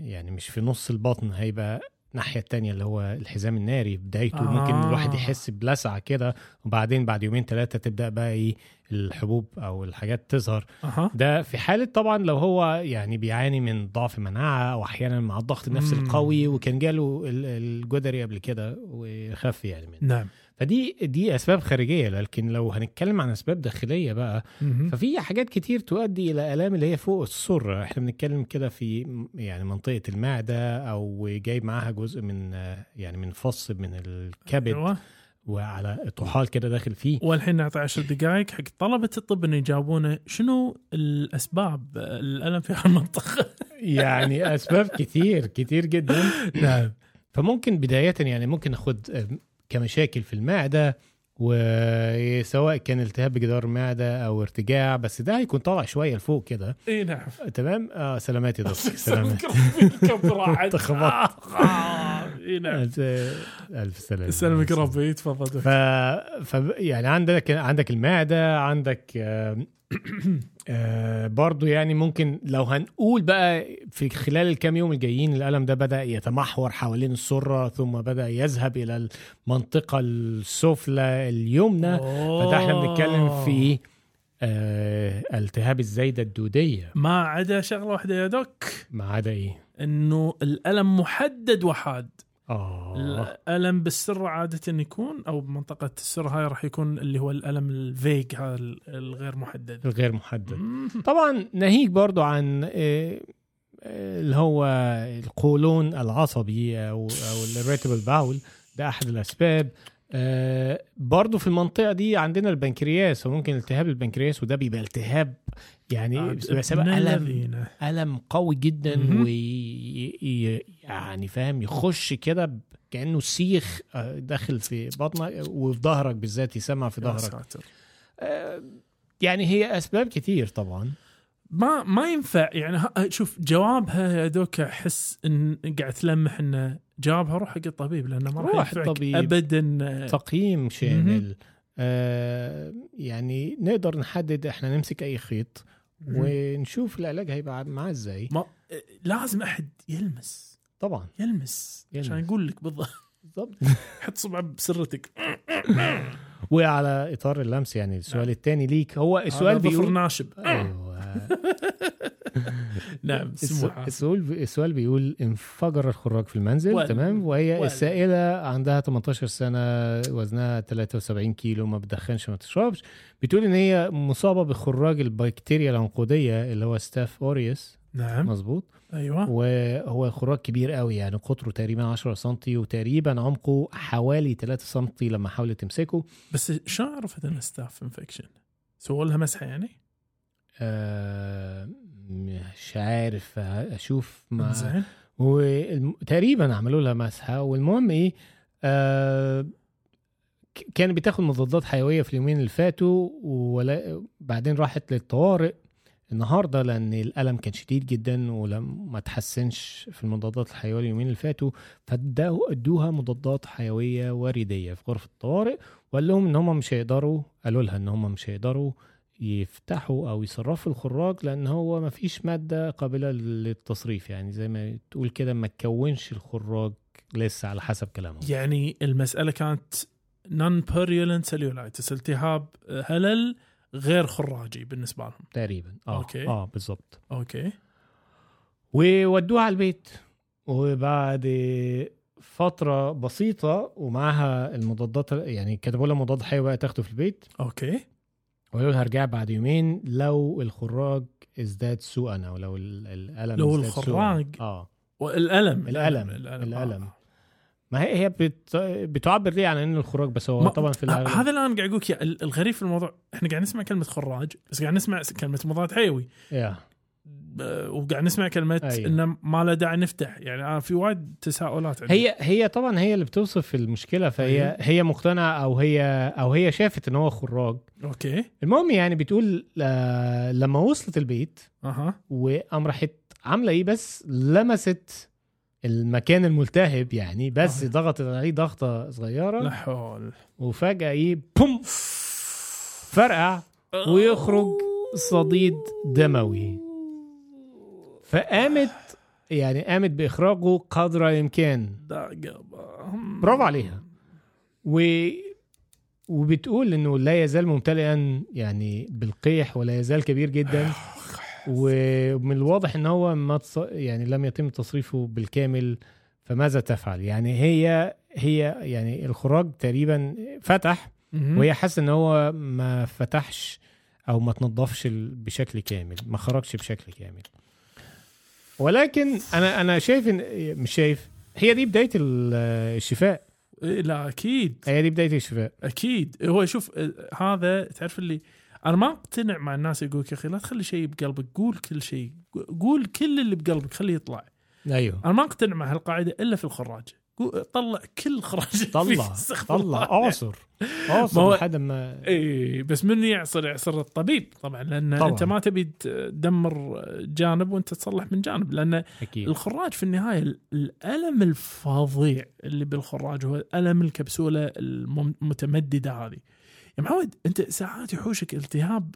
يعني مش في نص البطن هيبقى الناحية التانية اللي هو الحزام الناري بدايته. آه. ممكن الواحد يحس بلسعة كده وبعدين بعد يومين ثلاثة تبدأ بقى إيه الحبوب أو الحاجات تظهر. أها. ده في حالة طبعا لو هو يعني بيعاني من ضعف مناعة أو أحيانا مع الضغط النفسي. القوي وكان جاله ال- الجدري قبل كده وخف يعني منه. نعم. فدي دي أسباب خارجية لكن لو هنتكلم عن أسباب داخلية بقى. ففي حاجات كتير تؤدي إلى آلام اللي هي فوق السره إحنا بنتكلم كده في يعني منطقة المعدة أو جايب معاها جزء من يعني من فص من الكبد أيوة. وعلى طحال كده داخل فيه والحين نعطي عشر دقائق حق طلبة الطب إنه يجاوبونه شنو الأسباب الألم في هالمنطقة؟ يعني أسباب كتير كتير جدا نعم فممكن بداية يعني ممكن ناخد آه، كمشاكل في المعدة وسواء كان التهاب بجدار المعده أو ارتجاع بس ده هيكون طالع شوية لفوق كده. إي نعم. تمام؟ آه سلامات يا دكتور سلامات. خبطت. إي نعم. ألف سلامة. سلمك ربي. تفضل ف... ف يعني عندك عندك المعدة عندك آه، آه، برضو يعني ممكن لو هنقول بقى في خلال الكام يوم الجايين الألم ده بدأ يتمحور حوالين السرة ثم بدأ يذهب إلى المنطقة السفلى اليمنى فده إحنا بنتكلم في آه التهاب الزايدة الدودية. ما عدا شغلة واحدة يا دوك. ما عدا إيه؟ إنه الألم محدد وحاد. آه. الألم بالسر عادة يكون أو بمنطقة السر هاي راح يكون اللي هو الألم الفيج هذا الغير محدد. الغير محدد. طبعا ناهيك برضو عن آه، آه، اللي هو القولون العصبي أو أو الريتبل باول ده احد الأسباب. آه، برضو في المنطقة دي عندنا البنكرياس وممكن التهاب البنكرياس وده بيبقى التهاب يعني بيبقى سبب ابن ألم. ألم قوي جدا مهم. وي يعني فاهم يخش كده كأنه سيخ آه، داخل في بطنك وفي ظهرك بالذات يسمع في ظهرك. آه، يعني هي أسباب كتير طبعا ما ما ينفع يعني شوف جوابها يا دوك أحس إن قاعد تلمح انه جوابها روح حق الطبيب لأنه ما راح الطبيب. ابدا تقييم شامل آه يعني نقدر نحدد إحنا نمسك أي خيط ونشوف العلاج هيبقى معاه إزاي. ما لازم أحد يلمس. طبعا. يلمس, يلمس. عشان يقول لك بالضبط. بالضبط. حط صبعه بسرتك. وعلى إطار اللمس يعني السؤال نعم. الثاني ليك هو السؤال بيقول ناشب. أيوه نعم سموحة. السؤال السؤال بيقول انفجر الخراج في المنزل؟ وال- تمام؟ وهي وال- السائلة عندها 18 سنة وزنها 73 كيلو ما بتدخنش ما بتشربش. بتقول إن هي مصابة بخراج البكتيريا العنقودية اللي هو Staph aureus نعم. مظبوط. أيوه. وهو خراج كبير قوي يعني قطره تقريبا 10 سم وتقريبا عمقه حوالي 3 سم لما حاولت تمسكه. بس شلون عرفت إنه staph infection؟ سووا لها مسحة يعني؟ آه مش عارف أشوف ما وتقريبا عملوا لها مسحة. والمهم إيه آه ك- كانت بتاخد مضادات حيوية في اليومين اللي فاتوا وبعدين راحت للطوارئ النهارده لأن الألم كان شديد جدا ولم ما تحسنش في المضادات الحيوية اليومين اللي فاتوا. فادوا ادوها مضادات حيوية ورديه في غرفة الطوارئ وقال لهم إن هم مش هيقدروا قالوا لها إن هم مش هيقدروا يفتحوا أو يصرفوا الخراج لأن هو ما فيش مادة قابلة للتصريف يعني زي ما تقول كده ما تكونش الخراج لسه على حسب كلامهم. يعني المسألة كانت non-purulent cellulitis التهاب هلل غير خراجي بالنسبة لهم. تقريبا. آه. okay. آه بالظبط okay. وودوها على البيت. وبعد فترة بسيطة ومعها المضادات يعني كتبوا لها مضاد حيوي بقى تاخده في البيت. okay. وقالوا لها ارجع بعد يومين لو الخراج ازداد سوءا أو لو ال- الألم لو. الخراج آه والألم الألم. الألم, الألم. آه. ما هي هي بت... بتعبر ليه عن ان الخراج بس هو ما- طبعا في ه- الأغلب هذا الان قاعد أقول الغريب في الموضوع إحنا قاعد نسمع كلمة خراج بس قاعد نسمع كلمة مضاد حيوي ب- وقاعد نسمع كلمه أيوه. إنه ما له داعي نفتح. يعني أنا في وايد تساؤلات عندي. هي هي طبعا هي اللي بتوصف المشكلة فهي أيوه. هي مقتنعة أو هي أو هي شافت إن هو خراج أوكي. المهم يعني بتقول آه لما وصلت البيت أها. وقام راحت عاملة إيه بس؟ لمست المكان الملتهب يعني بس آه. ضغطت عليه ضغطة لا صغيره حول. وفجأة إيه بوم! فرقع ويخرج صديد دموي. فقامت يعني قامت بإخراجه قدر الإمكان. برافو عليها. و وبتقول إنه لا يزال ممتلئا يعني بالقيح ولا يزال كبير جدا. ومن الواضح إن هو ما تص... يعني لم يتم تصريفه بالكامل فماذا تفعل؟ يعني هي هي يعني الخراج تقريبا فتح. وهي حاسة إن هو ما فتحش أو ما تنضفش بشكل كامل ما خرجش بشكل كامل. ولكن أنا أنا شايف إن مش شايف هي دي بداية ال- الشفاء. إيه، لا أكيد. هي دي بداية الشفاء. أكيد. هو شوف هذا تعرف اللي أنا ما أقتنع مع الناس يقول يا أخي لا تخلي شيء بقلبك قول كل شيء قول كل اللي بقلبك خليه يطلع. أيوه. أنا ما أقتنع مع هالقاعدة إلا في الخراج. طلع كل خراج طلع. طلع. اعصر اعصر هو- لحد ما إي بس من يعصر؟ يعصر الطبيب طبعا لأن طبعاً. أنت ما تبي تدمر جانب وأنت تصلح من جانب لأن أكيد. الخراج في النهاية ال- الألم الفظيع اللي بالخراج هو ألم الكبسولة المتمددة هذه. يا معود أنت ساعات يحوشك التهاب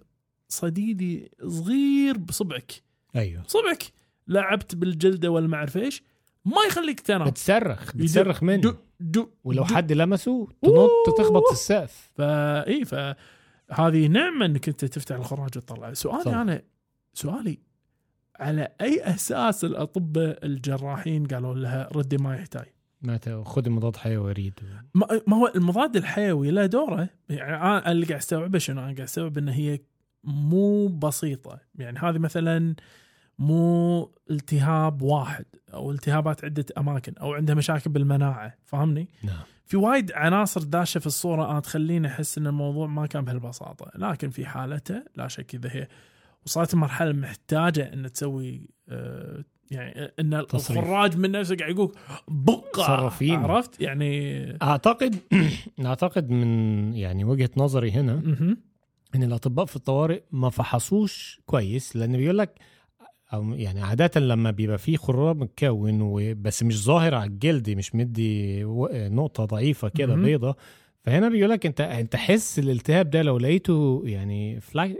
صديدي صغير بصبعك. أيوه. صبعك لعبت بالجلدة ولا ما اعرف إيش؟ ما يخليك تنام. بتصرخ بتصرخ منه دو دو ولو دو. حد لمسه تنط تخبط في السقف. فا إي فهذه نعمة إنك أنت تفتح الخراج وتطلع. سؤالي صح. أنا سؤالي على أي أساس الأطباء الجراحين قالوا لها ردي ما يحتاج ما خذ مضاد حيوي وريد ما ما هو المضاد الحيوي له دوره. يعني أنا اللي قاعد أستوعبه شنو؟ أنا قاعد استوعب إن هي مو بسيطة. يعني هذه مثلا مو التهاب واحد أو التهابات عدة أماكن أو عندها مشاكل بالمناعة فاهمني؟ نعم في وايد عناصر داشة في الصورة أنا تخليني أحس إن الموضوع ما كان بهالبساطة لكن في حالته لا شك إذا هي وصلت مرحله محتاجة إن تسوي آه، يعني إن تصريف. الخراج من نفسه قاعد يقول بقى صرفين. عرفت يعني أعتقد أعتقد من يعني وجهة نظري هنا. إن الأطباء في الطوارئ ما فحصوش كويس لأن بيقول لك أو يعني عادة لما بيبقى فيه خراج متكون بس مش ظاهر على الجلد مش مدي نقطة ضعيفة كده. بيضة فهنا بيقول لك أنت أنت حس الالتهاب ده لو لقيته يعني فلاك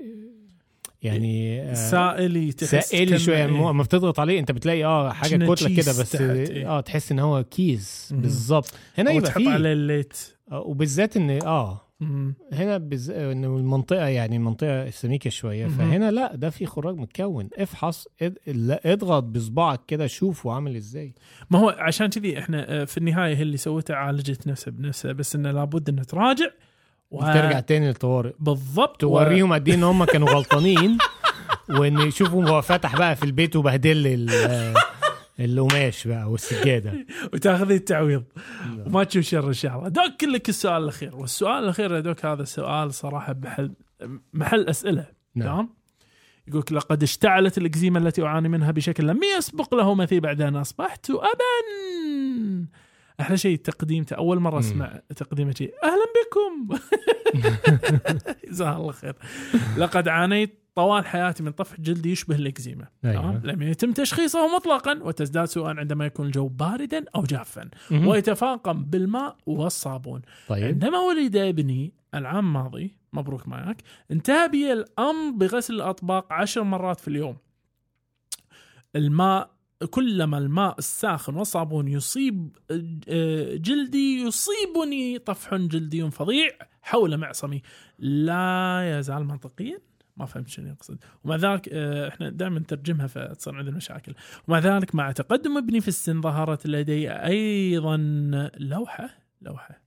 يعني آه، سائلي تحس سائلي شوية إيه. مو- اما بتضغط عليه أنت بتلاقي آه حاجة كتلة كده بس إيه. آه تحس إن هو كيس. بالظبط هنا يبقى تحط فيه عليه الليت آه، وبالذات إن آه مم. هنا بز... إنه المنطقة يعني المنطقة سميكه شوية. فهنا لا ده في خراج متكون افحص اد... لا، اضغط بصبعك كده شوفه عامل إزاي ما هو عشان كذي إحنا آه، في النهاية هي اللي سوتها عالجت نفسها بنفسها بس إنه لابد انها تراجع و- وترجع تاني للطوارئ بالضبط و- توريهم قد إيه إن هم كانوا غلطانين وإن يشوفوا هو فتح بقى في البيت وبهدل ال- القماش بقى والسجادة. وتاخذي التعويض. وما تشوف شر إن شاء الله. دوك لك السؤال الأخير. والسؤال الأخير يا دوك هذا سؤال صراحة بحل محل أسئلة. نعم. يقولك لقد اشتعلت الإكزيما التي أعاني منها بشكل لم يسبق له مثيل بعد أن أصبحت ابا. أحلى شيء تقديمته. أول مرة أسمع تقديمه شيء. أهلا بكم. جزاه الله خير. لقد عانيت طوال حياتي من طفح جلدي يشبه الإكزيما. أيوة. لم يتم تشخيصه مطلقا وتزداد سوءا عندما يكون الجو باردا أو جافا. ويتفاقم بالماء والصابون. طيب. عندما ولد ابني العام الماضي مبروك معك انتهى بي الامر بغسل الأطباق عشر مرات في اليوم. الماء كلما الماء الساخن والصابون يصيب آه، جلدي يصيبني طفح جلدي فظيع حول معصمي. لا يزال منطقيا. ما فهمت شنو يقصد. ومع ذلك آه، إحنا دائما نترجمها فتصير عندنا مشاكل. ومع ذلك مع تقدم ابني في السن ظهرت لدي أيضا لوحة. لوحة.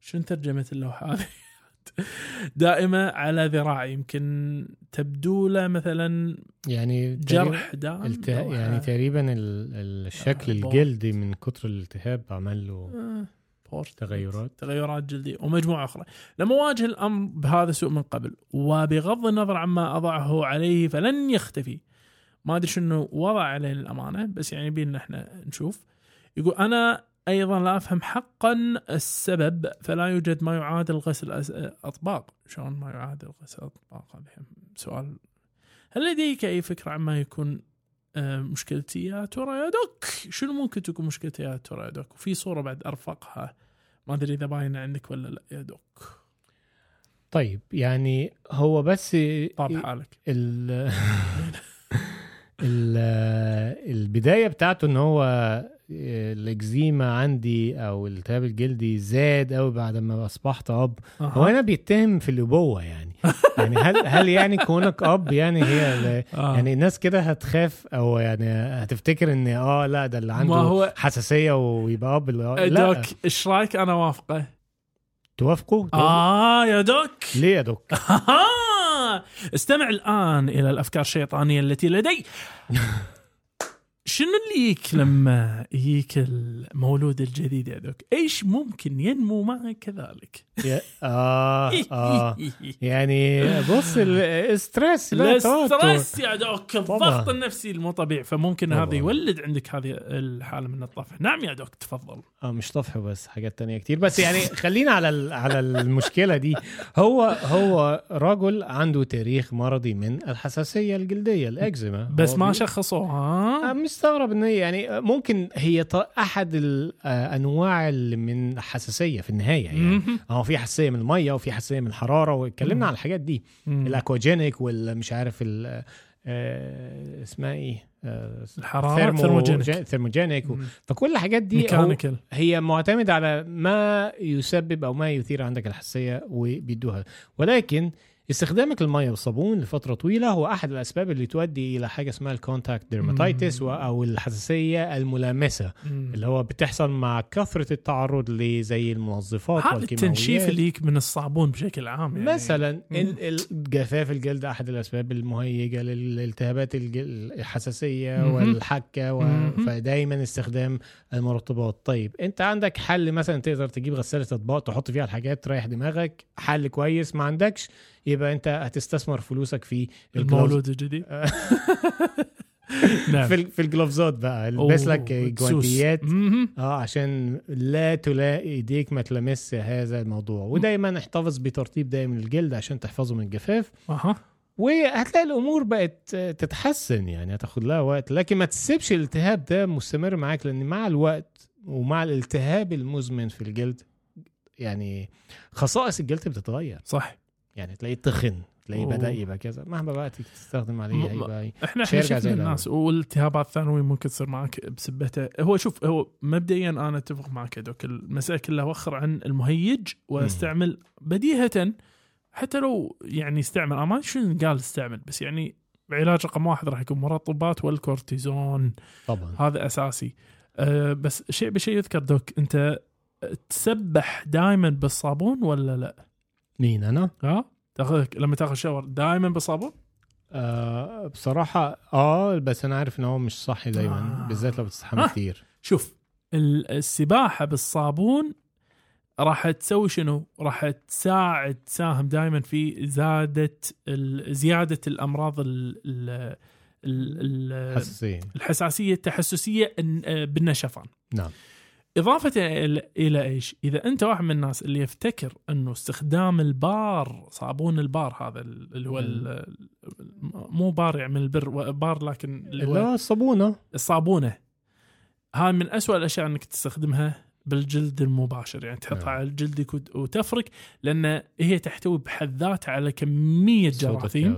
شنو ترجمة اللوحة هذه؟ دائمة على ذراعي. يمكن تبدو له مثلا يعني جرح دائم الته... لوحة. يعني تقريبا ال- الشكل آه،. الجلدي من كتر الالتهاب عمل له. آه، بورت. تغيرات. تغيرات جلدية ومجموعة أخرى. لما واجه الأمر بهذا السوء من قبل وبغض النظر عما أضعه عليه فلن يختفي. ما أدري شنو وضع عليه الامانه بس يعني بينا إحنا نشوف. يقول أنا أيضا لا أفهم حقا السبب فلا يوجد ما يعادل غسل أطباق. شلون ما يعادل غسل أطباق؟ هذا سؤال. هل لديك أي فكرة عما يكون آه، مشكلتي يا ترى يا دوك؟ شنو ممكن تكون مشكلتي يا ترى يا دوك؟ وفي صورة بعد أرفقها ما أدري إذا باينه عندك ولا لا يا دوك. طيب يعني هو بس طاب حالك. ال ال البداية بتاعته إن هو الإكزيما عندي أو الالتهاب الجلدي زاد قوي بعد ما أصبحت أب. هو هنا بيتهم في الأبوة يعني. يعني هل هل يعني كونك أب يعني هي آه. يعني الناس كده هتخاف أو يعني هتفتكر إن آه لا ده اللي عنده هو- حساسية ويبقى أب لا. دوك إيش رأيك أنا وافقه؟ توافقوا؟ آه يا دوك. ليه يا دوك. استمع الآن إلى الأفكار الشيطانية التي لدي. شنو اللي يك لما يجيك المولود الجديد يا دوك إيش ممكن ينمو معك كذلك؟ يا- آه يعني بص الستريس لا. الستريس يا دوك الضغط. النفسي المو طبيعي فممكن. هذا يولد عندك هذه الحالة من الطفح. نعم يا دوك تفضل. آه مش طفح بس حاجات تانية كتير. بس يعني خلينا على على المشكلة دي. هو هو رجل عنده تاريخ مرضي من الحساسية الجلدية الإكزيما. بس ما بي- شخصوه آه، ها مستغرب إن هي يعني ممكن هي أحد الانواع اللي من الحساسيه في النهاية يعني مهم. هو في حساسية من المية وفي حساسية من الحرارة واتكلمنا. عن الحاجات دي. الأكواجينيك والمش عارف ال آه، اسمها إيه آه، thermo- thermogenic. thermogenic و-. فكل الحاجات دي mechanical هي معتمدة على ما يسبب أو ما يثير عندك الحساسية وبيدوها ولكن استخدامك للمية والصابون لفترة طويلة هو أحد الأسباب اللي تؤدي إلى حاجة اسمها ال contact dermatitis مم. أو الحساسية الملامسة مم. اللي هو بتحصل مع كثرة التعرض لزي المنظفات والكيماويات التنشيف اللي يجيك من الصابون بشكل عام يعني مثلا مم. الجفاف الجلد أحد الأسباب المهيجة للالتهابات الحساسية مهم. والحكة و... فدايما استخدام المرطبات طيب أنت عندك حل مثلا تقدر تجيب غسالة أطباق تحط فيها الحاجات تريح دماغك حل كويس ما عندكش يبقى انت هتستثمر فلوسك في المولود الجديد؟ نعم. في في الجلوفزات بقى. البس لك جوانتيات. آه عشان لا تلاقي إيديك ما تلمس هذا الموضوع. ودايما احتفظ بترطيب دايم للجلد عشان تحفظه من الجفاف. أها. وهتلاقي الأمور بقت تتحسن يعني هتاخد لها وقت. لكن ما تسيبش الالتهاب ده مستمر معاك لأن مع الوقت ومع الالتهاب المزمن في الجلد يعني خصائص الجلد بتتغير. صح يعني تلاقيه تخن تلاقيه. بدأ يبقى كذا. مهما بقى تستخدم عليه م- هيبقى إحنا شفنا. الناس والالتهابات الثانوية ممكن تصير معك بسبته. هو شوف هو مبدئيا أنا أتفق معك دوك المساله كلها وخر عن المهيج وأستعمل بديهة حتى لو يعني استعمل أنا ما شنو قال استعمل بس يعني علاج رقم واحد راح يكون مرطبات والكورتيزون. طبعا. هذا أساسي. أه بس شيء بشيء يذكر دوك أنت تسبح دائما بالصابون ولا لا؟ مين أنا؟ ها؟ تأخذ لما تأخذ شاور دائما بالصابون؟ آه بصراحة آه بس أنا عارف إن هو مش صحي دايما آه. بالذات لو بتستحمى آه. كتير شوف ال- السباحة بالصابون راح تسوي شنو؟ راح تساعد تساهم دائما في زادة زيادة الأمراض ال ال ال ال حساسية الحساسية التحسسية إن- بالنشفان. نعم إضافة إلى- إلى إيش؟ إذا أنت واحد من الناس اللي يفتكر أنه استخدام البار صابون البار هذا اللي هو مو بار يعني من البر بار لكن اللي هو هو الصابونة الصابونة هاي من أسوأ الأشياء إنك تستخدمها بالجلد المباشر يعني تحطها نعم. على جلدك وت- وتفرك لأن هي تحتوي بحد ذاتها على كمية جراثيم.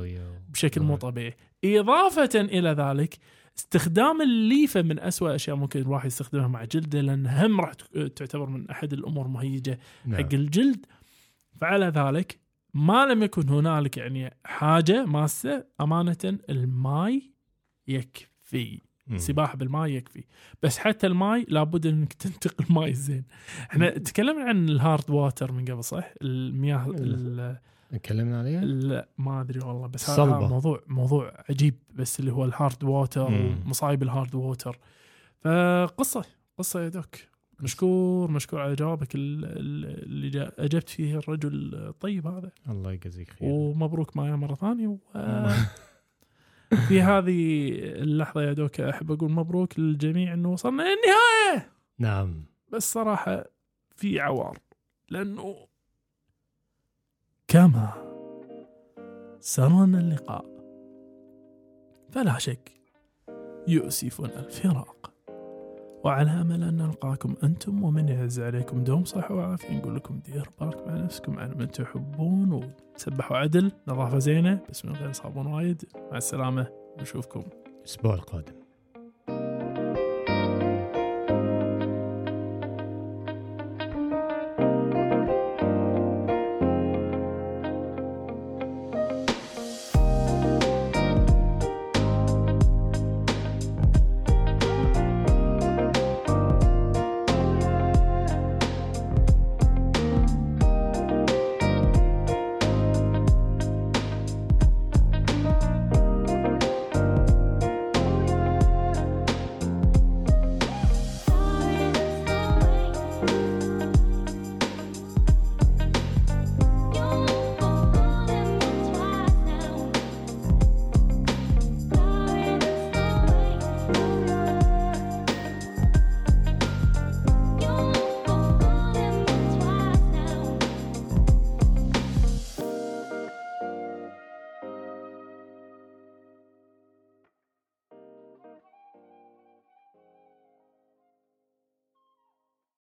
بشكل نعم. مو طبيعي إضافة إلى ذلك استخدام الليفة من أسوأ الاشياء ممكن الواحد يستخدمها مع جلده لأن هم راح تعتبر من أحد الأمور مهيجة نعم. حق الجلد. فعلى ذلك ما لم يكن هنالك يعني حاجة ماسة أمانة الماي يكفي. سباحه بالماء يكفي. بس حتى الماء لابد إنك تنتقل ماي زين. إحنا تكلمنا عن ال hard water من قبل صح؟ المياه ال- تكلمنا عليها؟ لا ما أدري والله بس هذا. موضوع موضوع عجيب بس اللي هو ال hard water. ومصايب ال hard water فقصة قصة يا doc. مشكور مشكور على جوابك ال- ال- اللي أجبت فيه الرجل الطيب هذا. الله يجزيك خير. ومبروك معي مرة ثانية. و... في هذه اللحظة يا doc أحب أقول مبروك للجميع إنه وصلنا للنهاية! نعم. بس صراحة في عوار لأنه كما سرنا اللقاء. فلا شك يؤسفنا الفراق. وعلى أمل أن نلقاكم أنتم ومن يعز عليكم دوم صحة وعافية نقول لكم دير بالك مع نفسكم على من تحبون وسبحوا عدل. نظافة زينة بس من غير صابون وايد. مع السلامة نشوفكم الأسبوع القادم.